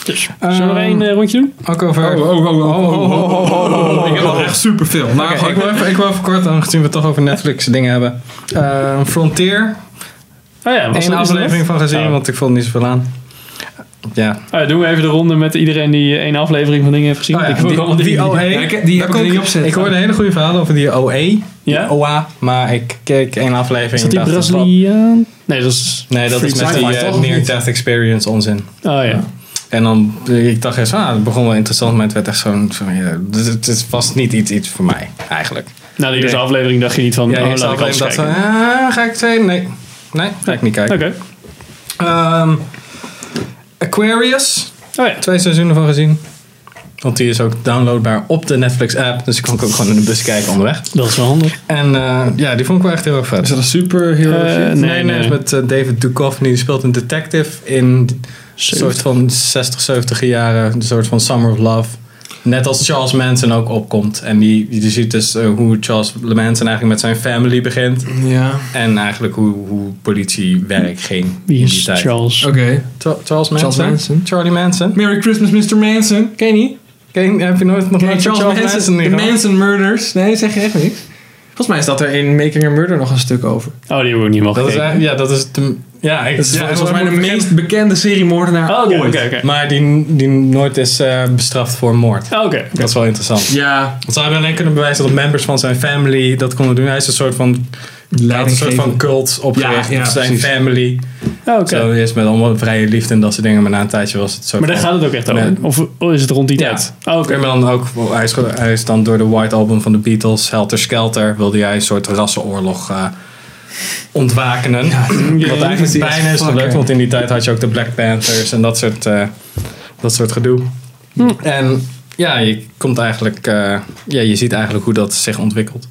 Dus, zullen we er één rondje doen? Ook over... Oh, oh, oh, Ik heb al echt superveel. Maar ik, wil even, ik wil even kort, aangezien we het toch over Netflix dingen hebben. Frontier Oh ja, was er aflevering van gezien, Oh. want ik vond niet zoveel aan. Ja. Oh ja, doen we even de ronde met iedereen die eh, één aflevering van dingen heeft gezien. Oh ja, ik die, allemaal die dingen- OE. Ja, ik- die heb ik er niet kon- op zitten. Ik hoorde hele goede verhalen over die OE. Ja? die OA, maar ik keek één aflevering. Is dat die Braziliaan? Nee, dat is... Nee, dat is met die sci-fi, eh, near-death experience onzin. Oh ja. En dan, ik dacht eerst, ah, het begon wel interessant, maar het werd echt zo'n, zo'n ja, het, vast niet iets, iets voor mij, eigenlijk. Nou, die eerste Nee. aflevering dacht je niet van, Ja, oh, laat ik alles kijken. ah, ga ik twee? Nee. Nee, ga ik niet kijken. Oké. Ehm, Aquarius, Oh ja. twee seizoenen van gezien. Want die is ook downloadbaar op de Netflix app, dus ik kon ik ook gewoon in de bus kijken onderweg. Dat is wel handig. En eh, ja, die vond ik wel echt heel erg vet. Is dat een superhero Eh, nee, nee, met eh, David Duchovny. Die speelt een detective in een soort van 60, 70 jaren. Een soort van Summer of Love. Net als Charles Manson ook opkomt. En die, je ziet dus eh, hoe Charles Manson eigenlijk met zijn family begint. Ja. En eigenlijk hoe, hoe politiewerk ging Wie in die tijd. Charles? Oké. Cha- Charles Manson? Charles Manson. Charlie Manson? Merry Christmas, Mr. Manson. Ken je niet? Ken, heb je nooit nog Ken je nooit van Charles, Manson? niet De gehad? Manson Murders. Nee, zeg je echt niks. Volgens mij is dat er in Making a Murder nog een stuk over. Oh, die hebben we ook niet mogen Dat is, gekeken. eigenlijk- ja, dat is de, ja, ik, Dat is ja, volgens mij de meest bekende seriemoordenaar Oh, oké, ooit. oké, oké. Maar die, die nooit is eh, bestraft voor moord. Oh, Oké. Dat is wel interessant. Ja, Want ze hebben alleen kunnen bewijzen dat members van zijn family dat konden doen. Hij is een soort van, een soort van cult opgericht Ja, ja, op zijn precies. family. Oh, oké. Zo is met allemaal vrije liefde en dat soort dingen. Maar na een tijdje was het soort Maar daar gaat het ook echt over? Of oh, is het rond die Ja. tijd? Oh, oké. En dan ook, hij is, hij is dan door de White Album van de Beatles, Helter Skelter, wilde hij een soort rassenoorlog eh, ontwakenen. Ja, Wat eigenlijk bijna is gelukt, want in die tijd had je ook de Black Panthers en dat soort, eh, dat soort gedoe. En ja, je komt eigenlijk, eh, ja, je ziet eigenlijk hoe dat zich ontwikkelt.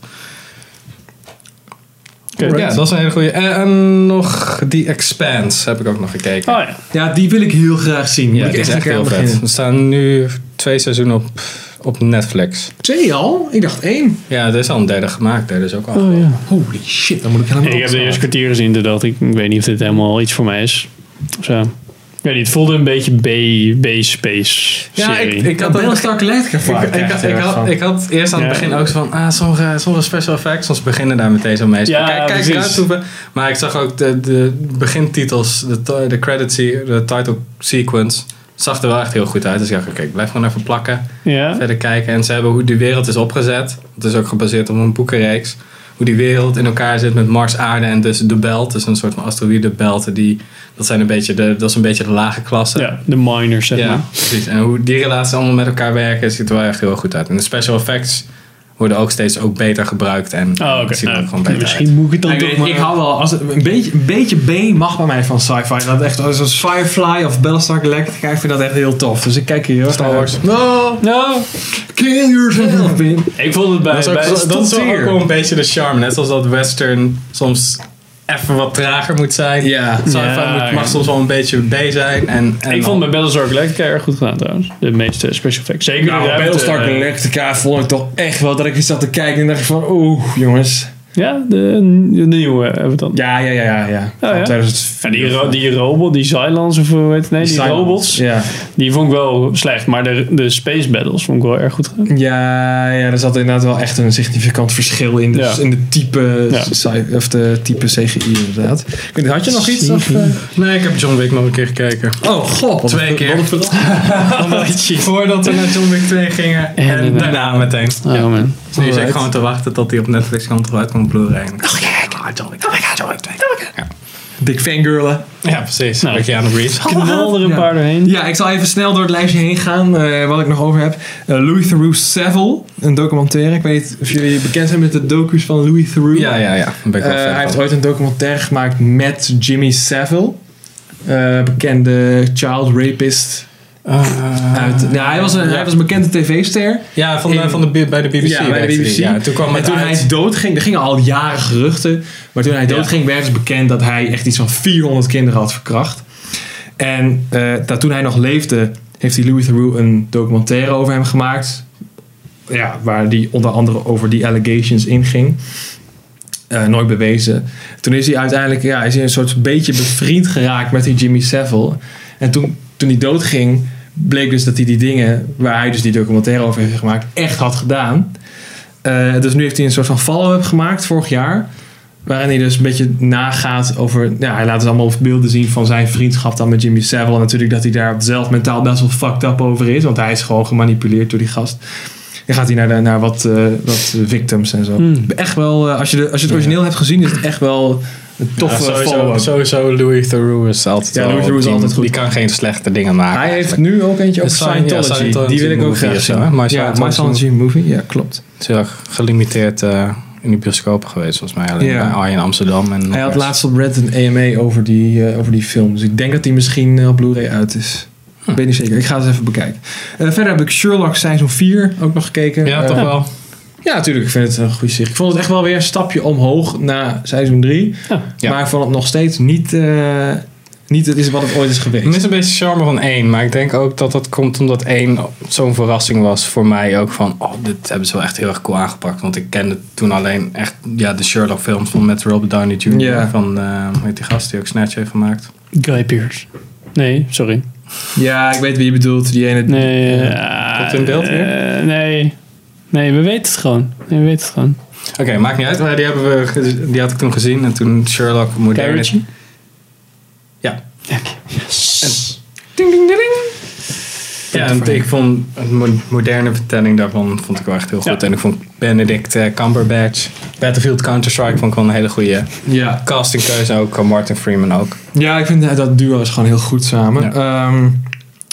Oké. Ja, dat is een hele goede. En, en nog The Expanse heb ik ook nog gekeken. Oh ja. ja, die wil ik heel graag zien. ja, die is echt heel vet. beginnen. Er staan nu twee seizoenen op, op Netflix. Twee al? Ik dacht één. Ja, er is al een derde gemaakt. Derde is ook al. Oh ja. Holy shit, dan moet ik helemaal ik heb de eerste kwartier gezien, toen dacht ik, ik weet niet of dit helemaal iets voor mij is. Zo. Niet, het voelde een beetje B- B-space Ja, serie. ik, ik Ja, had Battlestar Galactica Ik, vibe ik, had, ik had eerst aan het Ja. begin ook zo van, ah, sommige, sommige special effects, soms beginnen daar meteen zo mee. Ja, kijk, kijk eruit. Maar ik zag ook de, de begintitels, de, de credit, de title sequence, zag er wel echt heel goed uit. Dus ik dacht, oké, ik blijf gewoon even plakken, ja? verder kijken. En ze hebben hoe die wereld is opgezet. Het is ook gebaseerd op een boekenreeks. Hoe die wereld in elkaar zit met Mars, aarde en dus de belt. Dus een soort van asteroïdebelten. Die, dat, zijn een beetje de, dat is een beetje de lage klasse. ja, de miners, zeg Ja, maar. precies. En hoe die relaties allemaal met elkaar werken, ziet er wel echt heel goed uit. En de special effects worden ook steeds ook beter gebruikt. En Oh, er Nou, ook gewoon beter misschien uit. moet ik het dan ik, toch maar... ik hou wel, als het, een, beetje, een beetje B mag bij mij van sci-fi. Dat echt, zoals Firefly of Battlestar Galactica, ik vind dat echt heel tof. Dus ik kijk hier Star Wars. No! Nou, Kill yourself, Pim. ik vond het bij... Dat is ook, bij dat is ook wel een beetje de charme. Net zoals dat western soms even wat trager moet zijn. Ja. Sci-fi Ja, mag soms wel een beetje B zijn. En, en ik vond bij Battlestar Galactica erg goed gedaan trouwens. De meeste special effects. Zeker Nou, de Battlestar eh, Galactica vond ik toch echt wel dat ik eens zat te kijken en dacht ik van, oeh, jongens. Ja, de, de nieuwe hebben we dan. Ja, ja, ja, ja. ja. Van ja? 2004. Ja, die, ro- die robot, die Cylons of hoe heet het? Nee, die, robots. Ja. Die vond ik wel slecht. Maar de, de space battles vond ik wel erg goed gedaan. Ja, ja, er zat inderdaad wel echt een significant verschil in de, Ja. in de type, Ja. of de type CGI inderdaad. Ik weet niet, had je nog iets? Of, eh? Nee, ik heb John Wick nog een keer gekeken. Oh god, Twee keer. Wat. Voordat we naar John Wick 2 gingen. En En, daarna. meteen. Oh Ja. man. Dus nu zit ik gewoon te wachten tot hij op Netflix komt eruit komt Blu-ray. Oh ja, John Wick. Oh my god, John Wick 2. Ja. Big fangirlen. ja, precies. Nou. De Reeves. Knal er een Ja. paar doorheen. Ja, ik zal even snel door het lijstje heen gaan. eh, wat ik nog over heb. Eh, Louis Theroux Savile, een documentaire. Ik weet niet of jullie bekend zijn met de docus van Louis Theroux. Ja, ja, ja. Daar ben ik wel Eh, hij heeft ooit een documentaire gemaakt met Jimmy Savile. Eh, bekende child rapist. Uit, ja, hij, was een, hij was een bekende tv-ster. Ja, van de, In- van de, bij de BBC. Ja, bij de BBC. Ja, toen kwam en het toen uit. hij doodging, er gingen al jaren geruchten. Maar toen hij doodging, werd dus bekend dat hij echt iets van 400 kinderen had verkracht. En eh, dat toen hij nog leefde, heeft die Louis Theroux een documentaire over hem gemaakt. Ja, waar die onder andere over die allegations inging. Eh, nooit bewezen. Toen is hij uiteindelijk ja, is hij een soort beetje bevriend geraakt met die Jimmy Savile. En toen, toen hij doodging, bleek dus dat hij die dingen waar hij dus die documentaire over heeft gemaakt, echt had gedaan. Eh, dus nu heeft hij een soort van follow-up gemaakt vorig jaar. Waarin hij dus een beetje nagaat over. Ja, hij laat dus allemaal beelden zien van zijn vriendschap dan met Jimmy Savile. En natuurlijk dat hij daar zelf mentaal best wel fucked up over is. Want hij is gewoon gemanipuleerd door die gast. Dan gaat hij naar, de, naar wat, eh, wat victims en zo. Hmm. Echt wel, eh, als, je de, als je het origineel hebt gezien, is het echt wel een toffe Ja, sowieso, follow-up. sowieso Louis Theroux is altijd Ja, Louis Theroux is die- altijd goed. Die kan geen slechte dingen maken. Hij heeft nu ook eentje over Scientology. Scientology Die wil ik ook graag zien. ja, Scientology My Scientology movie. Ja, klopt. Het is heel gelimiteerd eh, in die bioscopen geweest, volgens mij. Alleen Ja. bij Arjen Amsterdam. En Hij had laatst op Red een EMA over die, eh, over die film. Dus ik denk dat die misschien eh, op Blu-ray uit is. Ik weet niet zeker. Ik ga het eens even bekijken. Eh, verder heb ik Sherlock seizoen 4 ook nog gekeken. Ja, toch wel. Ja, natuurlijk. Ik vind het een goede serie. Ik vond het echt wel weer een stapje omhoog na seizoen 3. Ja. Ja. Maar ik vond het nog steeds niet, eh, niet het is wat het ooit is geweest. Het is een beetje charme van één. Maar ik denk ook dat dat komt omdat één zo'n verrassing was voor mij ook van... Oh, dit hebben ze wel echt heel erg cool aangepakt. Want ik kende toen alleen echt ja, de Sherlock films van met Robert Downey Jr. Ja. Van, eh hoe heet die gast die ook Snatch heeft gemaakt? Guy Pearce. Nee, sorry. Ja, ik weet wie je bedoelt. Die ene. Nee. eh, Komt in beeld eh, nee. Nee, we weten het gewoon. Nee, we weten het gewoon. Oké, maakt niet uit. Maar die, hebben we, die had ik toen gezien. En toen Sherlock moderne... Ritchie? Ja. Yes. Ding, ding, ding, ding. Ja, en ik vond een mo- moderne vertelling daarvan vond ik wel echt heel goed. Ja. En ik vond Benedict eh, Cumberbatch, Battlefield Counter-Strike vond ik wel een hele goede Ja. castingkeuze ook. eh, Martin Freeman ook. Ja, ik vind dat- dat duo is gewoon heel goed samen. Ja. Ehm,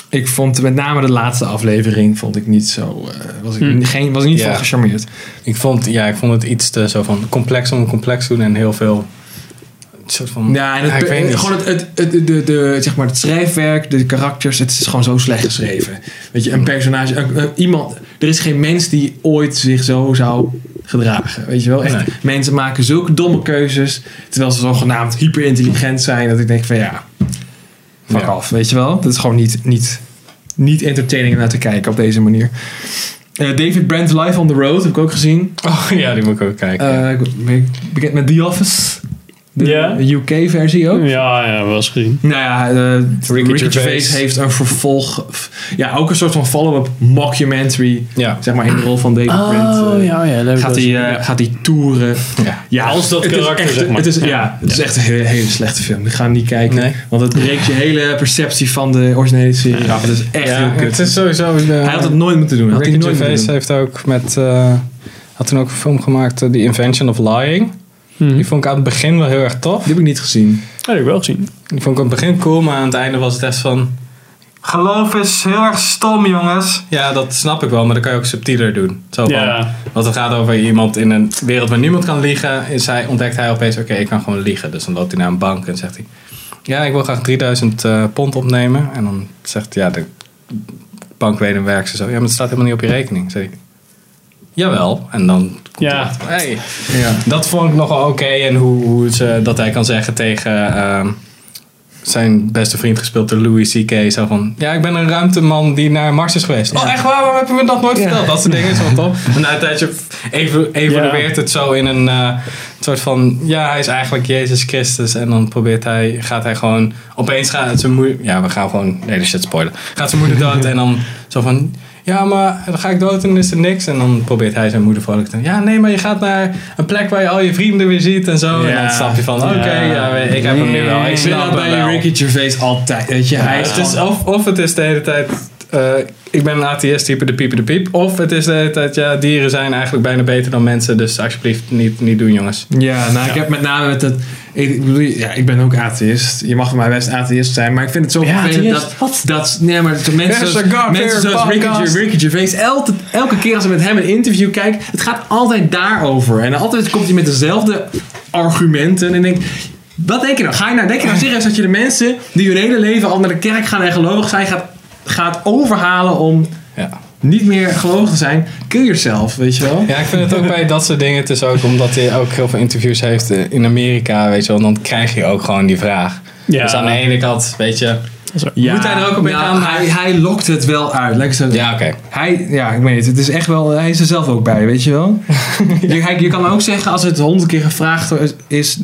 ik vond met name de laatste aflevering vond ik niet zo. eh, was ik Hm. geen, was ik niet Ja. van gecharmeerd. Ik vond, ja, ik vond het iets te zo van complex om complex te doen en heel veel soort van... Ja, en het, Ja, ik weet niet. gewoon het, het, het, de, de, zeg maar het schrijfwerk, de karakters, het is gewoon zo slecht geschreven. Weet je, een personage, een- een- iemand, er is geen mens die ooit zich zo zou gedragen. Weet je wel, echt. Nee. Mensen maken zulke domme keuzes, terwijl ze zogenaamd hyperintelligent zijn, dat ik denk van ja, fuck Ja. af, weet je wel. Dat is gewoon niet, niet, niet entertaining om naar te kijken op deze manier. Eh, David Brent Live on the Road heb ik ook gezien. Oh ja, die moet ik ook kijken. Eh, ik ben bekend met The Office. De Ja. UK-versie ook. Ja, ja, wel gezien. Nou ja, Ricky, Gervais. Gervais heeft een vervolg. Ja, ook een soort van follow-up mockumentary. ja. Zeg maar in de rol van David Oh, Brent. eh, ja, ja. leuk Gaat hij, eh, ja. gaat hij toeren? ja. Ja, Als dat het is karakter, echt, zeg maar. Het is, ja, Ja. het is echt een hele, hele slechte film. Ik ga hem niet kijken. Nee. Want het breekt je hele perceptie van de originele serie af. Het is echt Ja, heel kut. het is sowieso... eh, hij had het nooit moeten doen. Had hij Ricky Gervais doen. heeft ook met... eh, had toen ook een film gemaakt, The Invention of Lying. Hm. Die vond ik aan het begin wel heel erg tof. Die heb ik niet gezien. Dat heb ik wel gezien. Die vond ik aan het begin cool, maar aan het einde was het echt van... Geloof is heel erg stom, jongens. Ja, dat snap ik wel, maar dat kan je ook subtieler doen. Zo van, Ja. Want het gaat over iemand in een wereld waar niemand kan liegen. Is hij, ontdekt hij opeens, oké, ik kan gewoon liegen. Dus dan loopt hij naar een bank en zegt hij... Ja, ik wil graag 3000 eh, pond opnemen. En dan zegt ja, de bankmedewerker zo... Ja, maar het staat helemaal niet op je rekening. Zeg ik, jawel. En dan komt Ja. wat. Hey. Ja. Dat vond ik nogal oké. En hoe, hoe ze, dat hij kan zeggen tegen ehm, zijn beste vriend gespeeld door Louis C.K. Zo van, ja, ik ben een ruimteman die naar Mars is geweest. Oh, echt waar? Waarom hebben we dat nooit verteld? Dat soort dingen is wel tof. En na een tijdje evo- evolueert het zo in een eh, soort van, ja, hij is eigenlijk Jezus Christus. En dan probeert hij, gaat hij gewoon, opeens gaat zijn moeder, ja, we gaan gewoon, nee, de shit spoilen. Gaat zijn moeder dood en dan zo van, ja, maar dan ga ik dood en is er niks. En dan probeert hij zijn moeder vrolijk te Ja, nee, maar je gaat naar een plek waar je al je vrienden weer ziet en zo. En dan snap je van, oké, Ja. ja, ik heb hem nu wel. Ik snap dat bij. Ricky Gervais altijd. Weet je, hij is het is gewoon- of, of het is de hele tijd, eh, ik ben een atheïst, type de piepen de piep. Of het is de hele tijd, ja, dieren zijn eigenlijk bijna beter dan mensen. Dus alsjeblieft niet, niet doen, jongens. Ja, nou, ik heb met name met het. Ik, bedoel, ja, ik ben ook atheïst. Je mag voor mij best atheïst zijn, maar ik vind het zo Ja, vervelend dat, dat. Nee, maar zo mensen zoals, God mensen zoals Ricky. Ricky Gervais, elke, elke keer als ik met hem een interview kijk, het gaat altijd daarover. En altijd komt hij met dezelfde argumenten. En ik denk, wat denk je nou? Ga je nou, denk je nou serieus dat je de mensen die hun hele leven al naar de kerk gaan en gelovig zijn, gaat, gaat overhalen om Ja. niet meer gelovig te zijn? Kill yourself, weet je wel? ja, ik vind het ook bij dat soort dingen. Het is ook omdat hij ook heel veel interviews heeft eh, in Amerika, weet je wel. Dan krijg je ook gewoon die vraag. Ja. Dus aan de ene kant, weet je. Ja, Moet hij er ook een beetje nou, aan- Hij, hij lokt het wel uit. Lekker zo. Ja, oké. Hij, ja, ik weet het. Het is echt wel, hij is er zelf ook bij, weet je wel. je, kijk, je kan ook zeggen, als het honderd keer gevraagd is,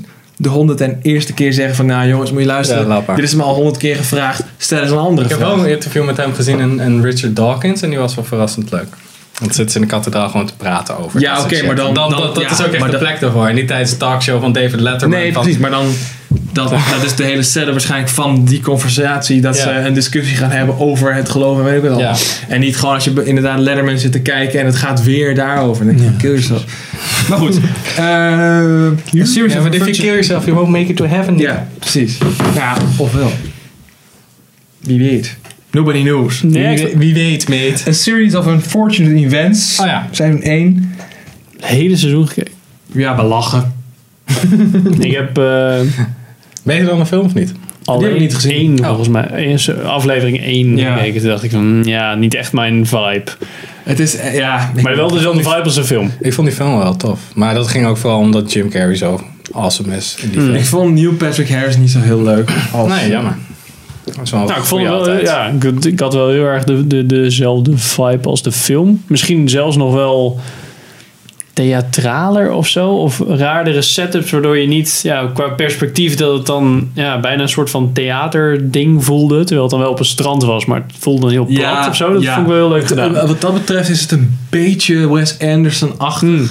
de honderd en eerste keer zeggen van, nou jongens, moet je luisteren. Ja. Dit is me al honderd keer gevraagd. Stel eens een andere Ik heb vraag. wel een interview met hem gezien en, en Richard Dawkins. En die was wel verrassend leuk. Want zitten ze in de kathedraal gewoon te praten over. Ja, oké, maar dan- dan- dat, dat ja, is ook echt de plek daarvoor. En niet tijdens de talkshow van David Letterman. Nee, van- precies. Maar dan, dat, dat is de hele setup waarschijnlijk van die conversatie. Dat ze een discussie gaan hebben over het geloof en weet ik. Ja. En niet gewoon als je inderdaad Letterman zit te kijken en het gaat weer daarover. Dan denk je, kill yourself. Maar goed. eh Ja, of maar if you kill yourself, you won't make it to heaven. Ja, precies. Ja, ofwel. Wie weet. Nobody knows. Nee, Wie, weet, mate. A series of unfortunate events. Oh ja. 1. het hele seizoen gekeken. Ja, we lachen. ik heb eh, Beter dan een film of niet? alleen heb ik niet gezien. één, Oh. volgens mij. Aflevering 1 Ja. gekeken. Toen dacht ik van, ja, niet echt mijn vibe. Het is, eh, ja... Maar wel dezelfde vibe als een film. Ik vond die film wel tof. Maar dat ging ook vooral omdat Jim Carrey zo awesome is in die Hmm. film. Ik vond Neil Patrick Harris niet zo heel leuk. Als, Nee, jammer. Dat is wel een Nou, ik vond wel, altijd. ja, ik, ik had wel heel erg de, de, dezelfde vibe als de film. Misschien zelfs nog wel theatraler of zo. Of raardere setups, waardoor je niet ja, qua perspectief dat het dan ja, bijna een soort van theaterding voelde. Terwijl het dan wel op een strand was, maar het voelde dan heel plat of zo. Dat ja. vond ik wel heel leuk gedaan. Wat dat betreft is het een beetje Wes Anderson-achtig. Hmm.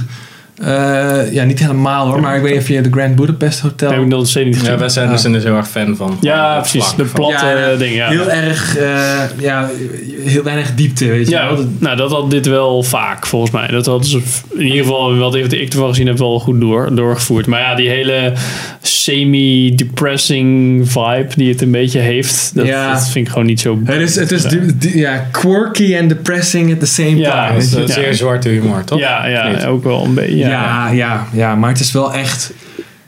Eh, ja, niet helemaal hoor, maar ik weet niet of je de Grand Budapest Hotel... Heb ik nog steeds niet gezien. Ja, Wes Anderson is heel erg fan van. Ja, precies. vlak De platte Ja, ding, ja. Heel erg, eh, ja, heel weinig diepte, weet je Ja, wel. Dat- nou dat had dit wel vaak volgens mij. Dat hadden ze in ieder geval, wat ik ervan gezien heb, wel goed door, doorgevoerd. Maar ja, die hele semi-depressing vibe die het een beetje heeft, dat, Ja. dat vind ik gewoon niet zo... Het is, het is ja, quirky en depressing at the same Ja, time. Dat is Ja. zeer zwarte humor, toch? Ja, ja, ook wel een beetje. Ja, Ja. ja, ja, maar het is wel echt...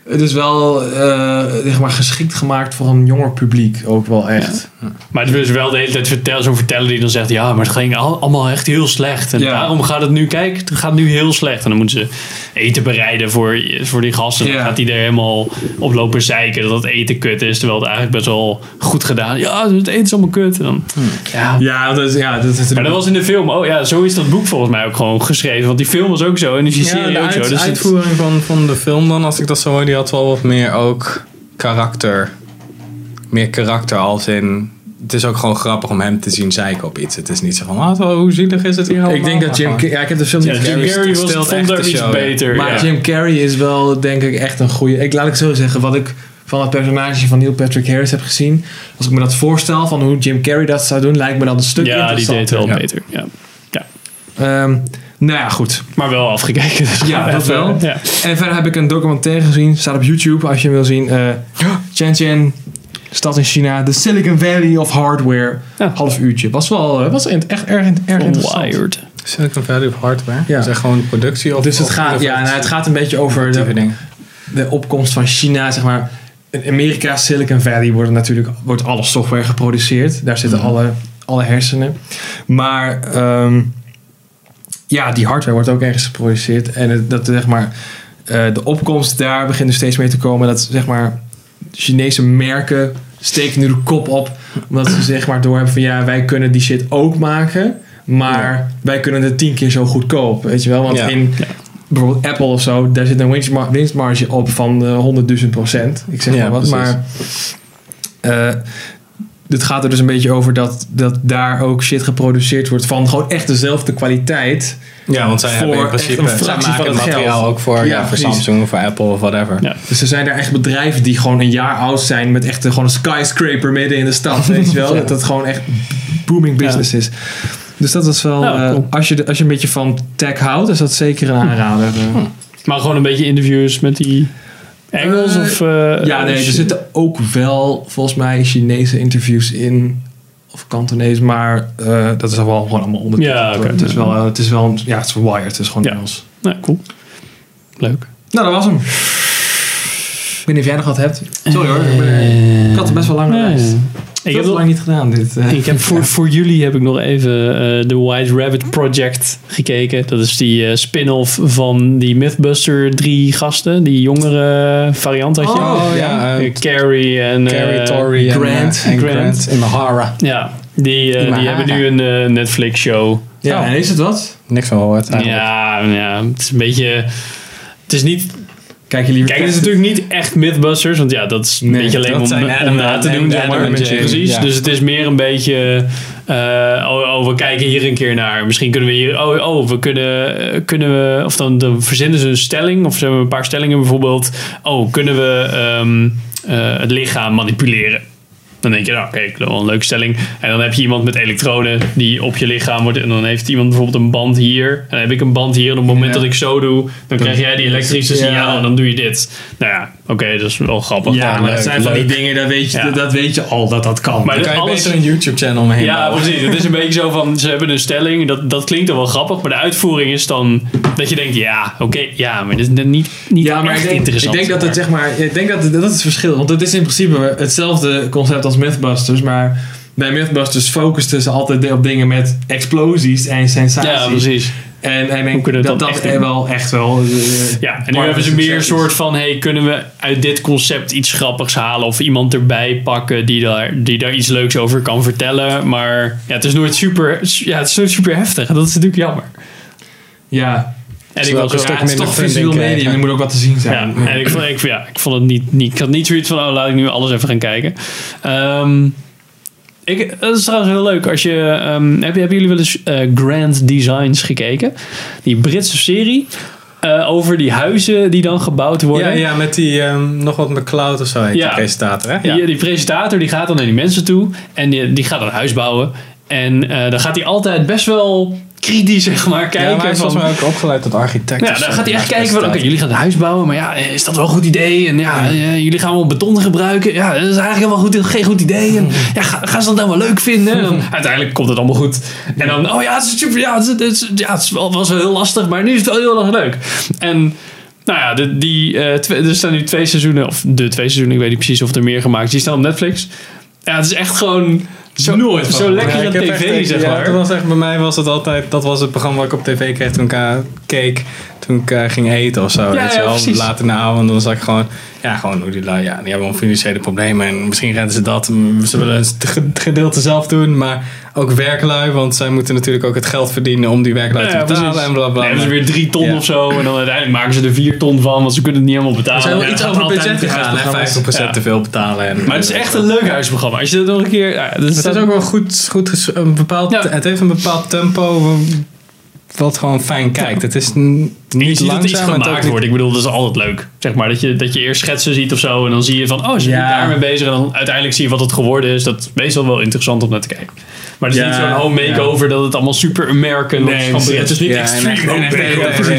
Het is wel eh, zeg maar geschikt gemaakt voor een jonger publiek. Ook wel echt. Maar het is wel de hele tijd vertellen, zo'n verteller die dan zegt: Ja, maar het ging al- allemaal echt heel slecht. En Ja. daarom gaat het nu, kijk, het gaat nu heel slecht. En dan moeten ze eten bereiden voor, voor die gasten. En Ja. dan gaat hij er helemaal op lopen zeiken dat het eten kut is. Terwijl het eigenlijk best wel goed gedaan is. Ja, het eten is allemaal kut. En dan, ja. Ja, dat is, ja, dat is Maar dat was in de film. Oh ja, zo is dat boek volgens mij ook gewoon geschreven. Want die film was ook zo en die Ja, serie de ook zo. Dus het- uitvoering van, van de film dan, als ik dat zo hoor, die had wel wat meer ook karakter. Meer karakter als in... Het is ook gewoon grappig om hem te zien zeiken op iets. Het is niet zo van, ah, hoe zielig is het hier allemaal? Ik denk dat Jim... Ja, ik heb de film ja, niet Jim. Carrey was, vond echt daar de iets show, ja. beter. Maar ja. Jim Carrey is wel, denk ik, echt een goede. Ik laat ik zo zeggen, wat ik van het personage van Neil Patrick Harris heb gezien. Als ik me dat voorstel van hoe Jim Carrey dat zou doen, lijkt me dat een stuk ja, die deed interessanter. wel Ja. beter. Ja. Ja. Ehm, nou ja, goed. Maar wel afgekeken. Dus Ja, dat wel. Ja. En verder heb ik een documentaire gezien. Staat op YouTube als je hem wil zien. Eh Shenzhen, stad in China. The Silicon Valley of Hardware. Ja. Half uurtje. Was wel eh, was echt, erg, erg interessant. Wired. Silicon Valley of Hardware? Ja. Is dat gewoon productie? Of, Dus het of gaat, ja, nou, het gaat een beetje over de, de opkomst van China, zeg maar. In Amerika, Silicon Valley, wordt natuurlijk wordt alle software geproduceerd. Daar zitten Mhm. alle, alle hersenen. Maar ehm, ja, die hardware wordt ook ergens geproduceerd. En het, dat zeg maar, eh, de opkomst daar begint er steeds meer te komen. Dat zeg maar, Chinese merken steken nu de kop op. Omdat ze zeg maar doorhebben van ja, wij kunnen die shit ook maken. Maar wij kunnen het tien keer zo goedkoop. Weet je wel? Want Ja. in bijvoorbeeld Apple of zo, daar zit een winstma- winstmarge op van eh, 100.000 procent. Ik zeg Ja, maar wat. precies. Maar eh, het gaat er dus een beetje over dat, dat daar ook shit geproduceerd wordt van gewoon echt dezelfde kwaliteit. Ja, want zij Voor hebben in principe een zij fractie maken van het het materiaal geld. ook voor, Ja, ja, voor. Samsung of voor Apple of whatever. Ja. Dus er zijn er echt bedrijven die gewoon een jaar oud zijn met echt een, gewoon een skyscraper midden in de stad. Weet je wel? Dat het gewoon echt booming business is. Dus dat is wel, Ja, eh, als, je, de- als je een beetje van tech houdt, is dat zeker een aanrader. eh. Maar gewoon een beetje interviews met die Engels Eh, of... eh, Ja, nee, er zitten ook wel volgens mij Chinese interviews in. Of Kantonees, maar eh, dat is wel gewoon allemaal ondertiteld. Ja. Het is wel, het is wel, een- ja, het is wired, het is gewoon Ja. Engels. Nou, cool. Leuk. Nou, dat was hem. Ik weet niet of jij nog wat hebt. Sorry hoor, ik, ben- ik had er best wel lang Ja, lijst. ja. Ik heb het lang niet gedaan, dit. eh. ik heb voor, voor jullie heb ik nog even eh, de White Rabbit Project gekeken. Dat is die eh, spin-off van die Mythbuster drie gasten. Die jongere variant had je. Oh, ja. Carrie en Carrie, eh, en, Grant. en Grant. Grant. Imahara. Ja, die, eh, die hebben nu een Netflix show. ja, Oh. en is het wat? Niks van gehoord. Ja, ja, het is een beetje... Het is niet... Kijk, jullie Kijk, het is natuurlijk niet echt Mythbusters, want ja, dat is een Nee, beetje alleen om, zijn om Adam na te en- doen, zeg maar. Precies, ja. dus het is meer een beetje... eh, oh, oh, we kijken hier een keer naar. Misschien kunnen we hier... Oh, oh we kunnen, eh, kunnen we... Of dan, dan verzinnen ze een stelling. Of ze hebben een paar stellingen bijvoorbeeld. Oh, kunnen we ehm, eh, het lichaam manipuleren? Dan denk je, nou oké, dat is wel een leuke stelling. En dan heb je iemand met elektroden die op je lichaam wordt. En dan heeft iemand bijvoorbeeld een band hier. En dan heb ik een band hier. En op het moment Ja. dat ik zo doe, dan krijg jij die elektrische Ja. signaal. En dan doe je dit. Nou ja, oké, dat is wel grappig. Ja, maar dat zijn van die dingen, dat weet, je, Ja. dat weet je al dat dat kan. Maar Dan kan je alles- beter een YouTube-channel omheen Ja, bouwen. precies. Het is een beetje zo van, ze hebben een stelling. Dat, dat klinkt dan wel grappig. Maar de uitvoering is dan dat je denkt, ja, oké, ja, maar dit is niet, niet ja, maar echt ik denk, ik interessant. denk dat het zeg maar, ik denk dat het, dat is het verschil. Want het is in principe hetzelfde concept als Mythbusters, maar bij Mythbusters focusten ze altijd op dingen met explosies en sensaties. Ja, precies. En, Hoe denk dat dat dat echt wel echt wel. eh, Ja, en nu hebben ze meer een soort van: hey, kunnen we uit dit concept iets grappigs halen of iemand erbij pakken die daar, die daar iets leuks over kan vertellen? Maar ja, het is nooit super, ja, het is nooit super heftig. En dat is natuurlijk jammer. Ja, En ik was een ook, stuk ja, minder toch visueel medium, er moet ook wat te zien ja, zijn. en ik vond, ik, ja, ik vond het niet, niet, ik had niet zoiets van: oh, laat ik nu alles even gaan kijken. Ehm, ik, dat is trouwens heel leuk. Als je, ehm, heb, hebben jullie wel eens eh, Grand Designs gekeken? Die Britse serie eh, over die huizen die dan gebouwd worden. Ja, ja, met die ehm, nog wat McCloud of zo heet Ja. die presentator, hè? Die, die presentator die gaat dan naar die mensen toe en die, die gaat dan een huis bouwen. En eh, dan gaat hij altijd best wel kritisch zeg maar, kijken. Ja, maar hij is volgens mij ook opgeleid tot architect. ja, of dan zo. gaat hij echt kijken van, oké, jullie gaan een huis bouwen, maar ja, is dat wel een goed idee? En ja, eh, jullie gaan wel beton gebruiken. Ja, dat is eigenlijk wel goed, geen goed idee. En ja, ga- gaan ze dat dan wel leuk vinden? En dan, uiteindelijk komt het allemaal goed. En dan, oh ja, het is super, ja, het, is- het, is- ja, het is wel, was wel heel lastig, maar nu is het wel heel erg leuk. En nou ja, de, die, eh, twee, er staan nu twee seizoenen, of de twee seizoenen, ik weet niet precies of er meer gemaakt. Die staan op Netflix. Ja, het is echt gewoon zo, Nooit van zo lekker Ja, op tv, echt- zeg ja, maar. dat was echt, bij mij was het altijd, dat was het programma wat ik op tv kreeg toen ik keek, toen ik eh, ging eten of zo. Ja, weet je ja, wel, precies. later in de avond, dan zag ik gewoon, ja, gewoon hoe die lui, ja, die hebben financiële problemen en misschien redden ze dat. Ze willen het ge- gedeelte zelf doen, maar ook werklui, want zij moeten natuurlijk ook het geld verdienen om die werklui Ja, te betalen precies. en bla bla. Dan hebben ze weer drie ton Ja. of zo. En dan uiteindelijk maken ze er vier ton van. Want ze kunnen het niet helemaal betalen. Wel Ja, iets over gaat budget gegaan, hè? huisprogramma's. 50% Ja. te veel betalen. En, Maar het is echt een leuk huisprogramma. Als je dat nog een keer... Ja, dat Het is ook wel goed, goed een bepaald, Ja. het heeft een bepaald tempo wat gewoon fijn kijkt. Het is niet niet ziet dat iets langzaam. gemaakt niet- wordt. Ik bedoel, dat is altijd leuk. Zeg maar, dat je, dat je eerst schetsen ziet of zo. En dan zie je van, oh, ze zijn Ja. daarmee bezig. En dan uiteindelijk zie je wat het geworden is. Dat is meestal wel interessant om naar te kijken. Maar het is Ja, niet zo'n home makeover dat het allemaal super American Nee, is- het is niet Ja, echt- home makeover.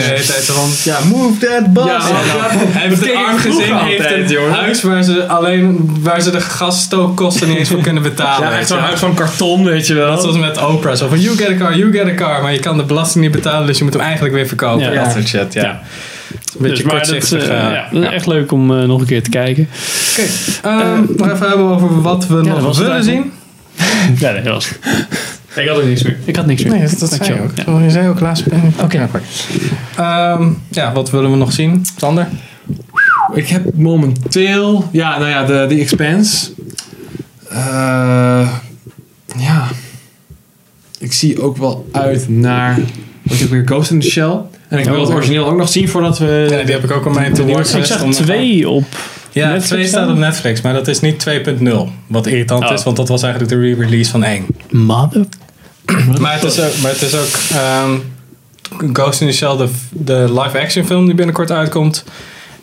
ja, move that bus. Ja. Hij heeft Dat een arm gezin, heeft altijd, een huis waar ze alleen, waar ze de gasstookkosten niet eens voor kunnen betalen. Ja, echt je zo'n huis van karton, weet je wel. Net zoals met Oprah. Zo van, you get a car, you get a car. Maar je kan de belasting niet betalen, dus je moet hem eigenlijk weer verkopen. Ja. Dat shit, ja. Ja. Een beetje Dus, maar dat, kortzichtig. eh, eh, ja, dat is echt leuk om eh, nog een keer te kijken. Oké, ehm, nog even hebben over wat we dat nog willen zien. Ja, nee, dat was. Ik had er niks meer. Ik had niks meer. Nee, dat, dat zei je ook. Ja. Zo, je zei ook laatste pen. Oké. Ja, goed. Ehm, ja, wat willen we nog zien? Sander? Ik heb momenteel, ja, nou ja, de, de Expanse. Eh, ja. Ik zie ook wel uit naar, wat ik weer Ghost in the Shell. En ik wil het origineel ook nog zien voordat we... Ja, die heb ik ook op mijn to watch Ik zag twee op Ja, Netflix twee staat staan? op Netflix, maar dat is niet 2.0. Wat irritant Oh. is, want dat was eigenlijk de re-release van 1. Mother. Maar het is ook, maar het is ook ehm, Ghost in the Shell, de, de live-action film die binnenkort uitkomt.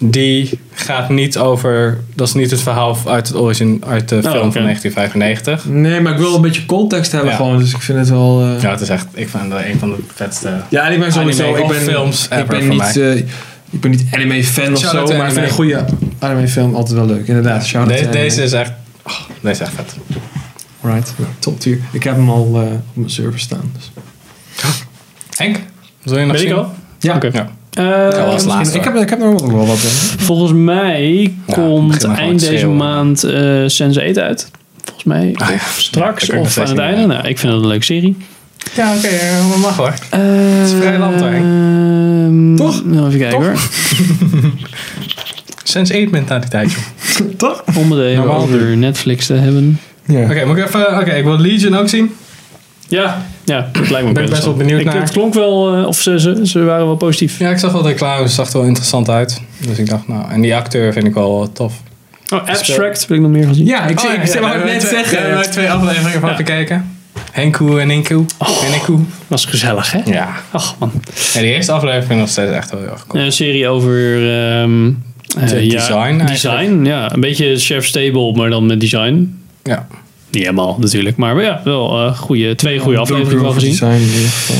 Die gaat niet over. Dat is niet het verhaal uit, het origin, uit de film oké. van 1995. Nee, maar ik wil een beetje context hebben Ja. gewoon, dus ik vind het wel... eh, Ja, het is echt. Ik vind dat een van de vetste. Ja, en ik ben sowieso... Anime Ik of ben, films ik ben niet, eh, ik ben niet anime-fan of Shout zo, maar ik vind een anime. goede anime-film altijd wel leuk. Inderdaad, shout Deze, anime. deze is echt. oh, deze is echt vet. Right, nou, top tier. Ik heb hem al eh, op mijn server staan. Dus. Henk, wil je nog ik zien? al? Ja. Oké. Ja. Eh, laatste. Ik heb, ik heb er ook wel wat in. volgens mij Ja, komt eind deze schreeuwen. maand eh Sense8 uit. Volgens mij. Ah, ja. Of straks Ja, dat nog of aan het einde. Nou, ik vind het een leuke serie. Ja, oké, eh, dat mag hoor. het is vrij land, hoor, Toch? Nou, even kijken Toch? hoor. Sense 8 mentaliteit, joh. Toch? Om het even over Netflix te hebben. Ja. Oké, moet ik even. Oké, ik wil Legion ook zien. Ja, ja dat lijkt me Ben ik best wel benieuwd ik, naar. Het klonk wel, eh, of ze, ze, ze waren wel positief. Ja, ik zag wel de reclame, het zag er wel interessant uit. Dus ik dacht, nou, en die acteur vind ik wel tof. Oh, Abstract wil ik nog meer gezien. Ja, ik, zie- ik ja, het hebben net we twee- zeggen. Daar hebben we twee afleveringen van Ja. gekeken. Henku en Inku. En Inku. Was gezellig, hè? Ja. Ach man. ja. Die eerste aflevering vind ik nog steeds echt wel heel erg cool. Een serie over ehm, eh, De ja, design eigenlijk. Design, ja. Een beetje Chef Stable, maar dan met design. Ja. Niet helemaal natuurlijk, maar ja, wel eh goede, twee goede afleveringen wel gezien. Design in ieder geval.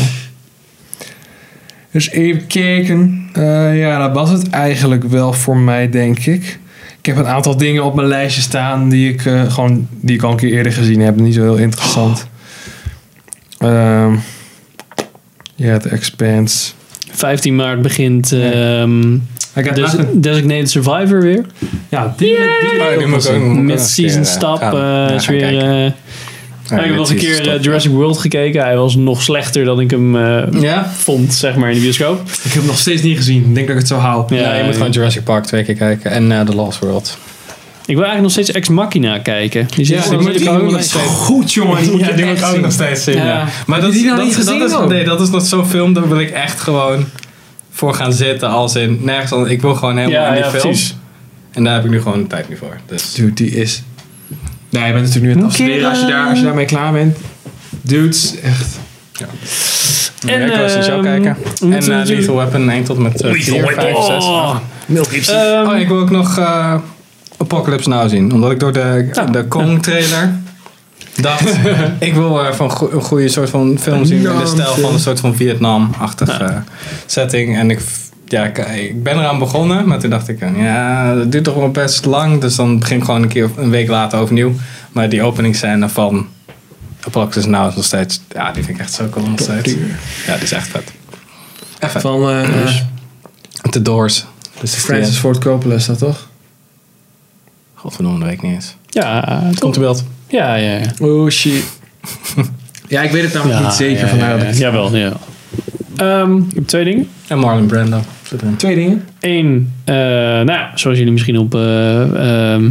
Dus even kijken. Eh, ja, dat was het eigenlijk wel voor mij, denk ik. Ik heb een aantal dingen op mijn lijstje staan die ik, eh, gewoon, die ik al een keer eerder gezien heb. Niet zo heel interessant. Ehm, ja, The Expanse. 15 maart begint ehm Ik heb Des- echt een- Designated Survivor weer. ja, die, die, Oh, die die ook- moet ik ook Met nog een season keer, eh, stap gaan- eh, is gaan weer... eh, Ja, ik heb met nog een keer Jurassic World gekeken. Hij was nog slechter dan ik hem eh, Ja? vond, zeg maar, in de bioscoop. Ik heb hem nog steeds niet gezien. Ik denk dat ik het zo hou. Ja, Ja, je moet gewoon Jurassic Park twee keer kijken. En eh The Lost World. Ik wil eigenlijk nog steeds Ex Machina kijken. Die zit Ja, er die nog moet ik steeds ook nog steeds- Goed, jongen. Die moet Ja, ik ook nog steeds zien. Ja. Ja. Maar Heb dat, je die nog dat, dat gezien is, nee, dat is nog zo'n film, daar wil ik echt gewoon voor gaan zitten. Als in nergens anders. Ik wil gewoon helemaal Ja, in die ja, film. precies. En daar heb ik nu gewoon de tijd niet voor. Dus. Dude, die is... Ja, je bent natuurlijk nu aan het afstuderen. Als je, daar, als je daarmee klaar bent. Dudes, echt... En, ja, ik wil eens naar jou ehm, kijken. En uh, natuurlijk- Lethal Weapon 1 tot met 4, 5, 6. Oh. Ik wil ook nog eh, Apocalypse Now zien. Omdat ik door de, Ja. de Kong trailer dacht... ik wil eh, van go- een goede soort van film zien. In de stijl van een soort van Vietnam-achtig eh, setting. En ik, ja, ik, ik ben eraan begonnen. Maar toen dacht ik, ja, dat duurt toch wel best lang. Dus dan begin ik gewoon een keer een week later overnieuw. Maar die openingsscène van Apocalypse Now is nog steeds... Ja, die vind ik echt zo cool nog steeds. Ja, die is echt vet. Even. Van eh The Doors. Dus Francis Ford Coppola is dat toch? Godverdomme, dat weet ik niet eens. Ja, Komt toch? te beeld. Ja, ja, ja. Oh shit. ja, ik weet het namelijk Ja, niet zeker. ja, vandaar ja, dat Jawel, ja. Ehm, ik heb twee dingen. En Marlon Brando. Twee dingen. Eén, eh, nou ja, zoals jullie misschien op eh, ehm,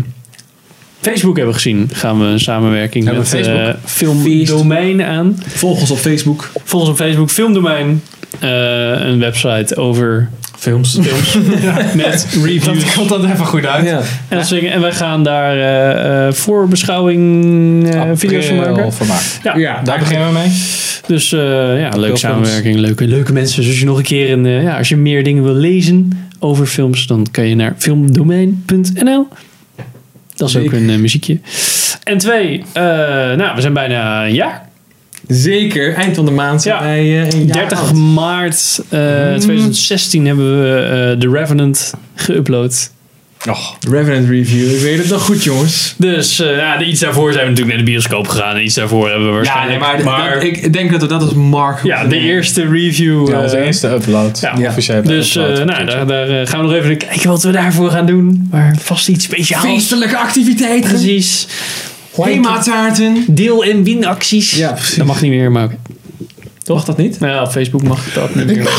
Facebook hebben gezien, gaan we een samenwerking Hebben met eh Filmdomein aan. Volg ons op Facebook. Volgens op Facebook Filmdomein. een website over Films. films met reviews. Dat komt dat even goed uit. Ja. En, dat soort dingen. en wij gaan daar eh, eh, voorbeschouwing eh, video's van maken. Ja, Ja, Daar beginnen we mee. Dus eh, ja, leuke films. samenwerking, leuke, leuke mensen. Dus als je nog een keer een, eh, ja, als je meer dingen wil lezen over films, dan kan je naar filmdomein.nl. Dat is ook een muziekje. En twee, eh, nou, we zijn bijna een jaar. Zeker. Eind van de maand zijn Ja. wij eh, een jaar 30 oud. maart eh, 2016 hebben we eh The Revenant geüpload. Oh, Revenant Review. Ik weet het nog goed, jongens. Dus eh, ja, iets daarvoor zijn we natuurlijk naar de bioscoop gegaan. En iets daarvoor hebben we Ja, nee, waarschijnlijk... maar, dat- ik denk dat we dat als mark... ja, de eerste review. ja, onze eh, eerste upload. ja. Ja. Officiële Dus eh, upload. nou, daar, daar eh, gaan we nog even kijken wat we daarvoor gaan doen. Maar vast iets speciaals. Feestelijke activiteiten. Precies. Hema-taarten. Deel- en winacties. Ja, precies. Dat mag niet meer, maar... Mag dat niet? Nou ja, op Facebook mag dat niet meer.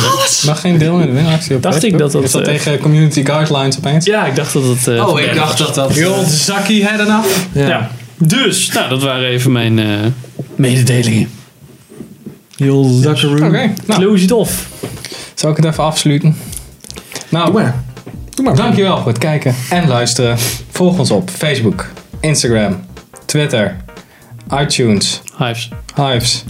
Mag geen deel in de winactie op Dacht Facebook? ik dat dat, Is dat eh, tegen community guidelines opeens? Ja, ik dacht dat het... eh, Oh, ik dacht was. dat dat... Heel zakkie head af. Ja. Ja. Dus, nou, dat waren even mijn eh, mededelingen. Heel zakkeroo. Oké, nou, Close it off. zal ik het even afsluiten? Nou, Doe maar. Doe maar. dankjewel voor het kijken en luisteren. Volg ons op Facebook, Instagram, Twitter, iTunes, Hives. Hives,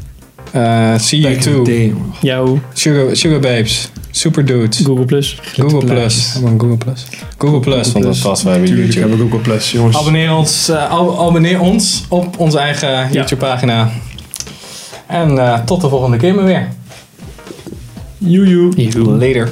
uh, See You Too. Jou, Sugar, Sugar Babes, Super Dudes, Google+. Plus. Google Plus. Google Plus? Google Plus, want dat hebben Tuurlijk YouTube. hebben Google Plus, jongens. Abonneer ons, eh, ab- abonneer ons op onze eigen YouTube pagina. En eh, tot de volgende keer maar weer. Joejoe. Joe. Later.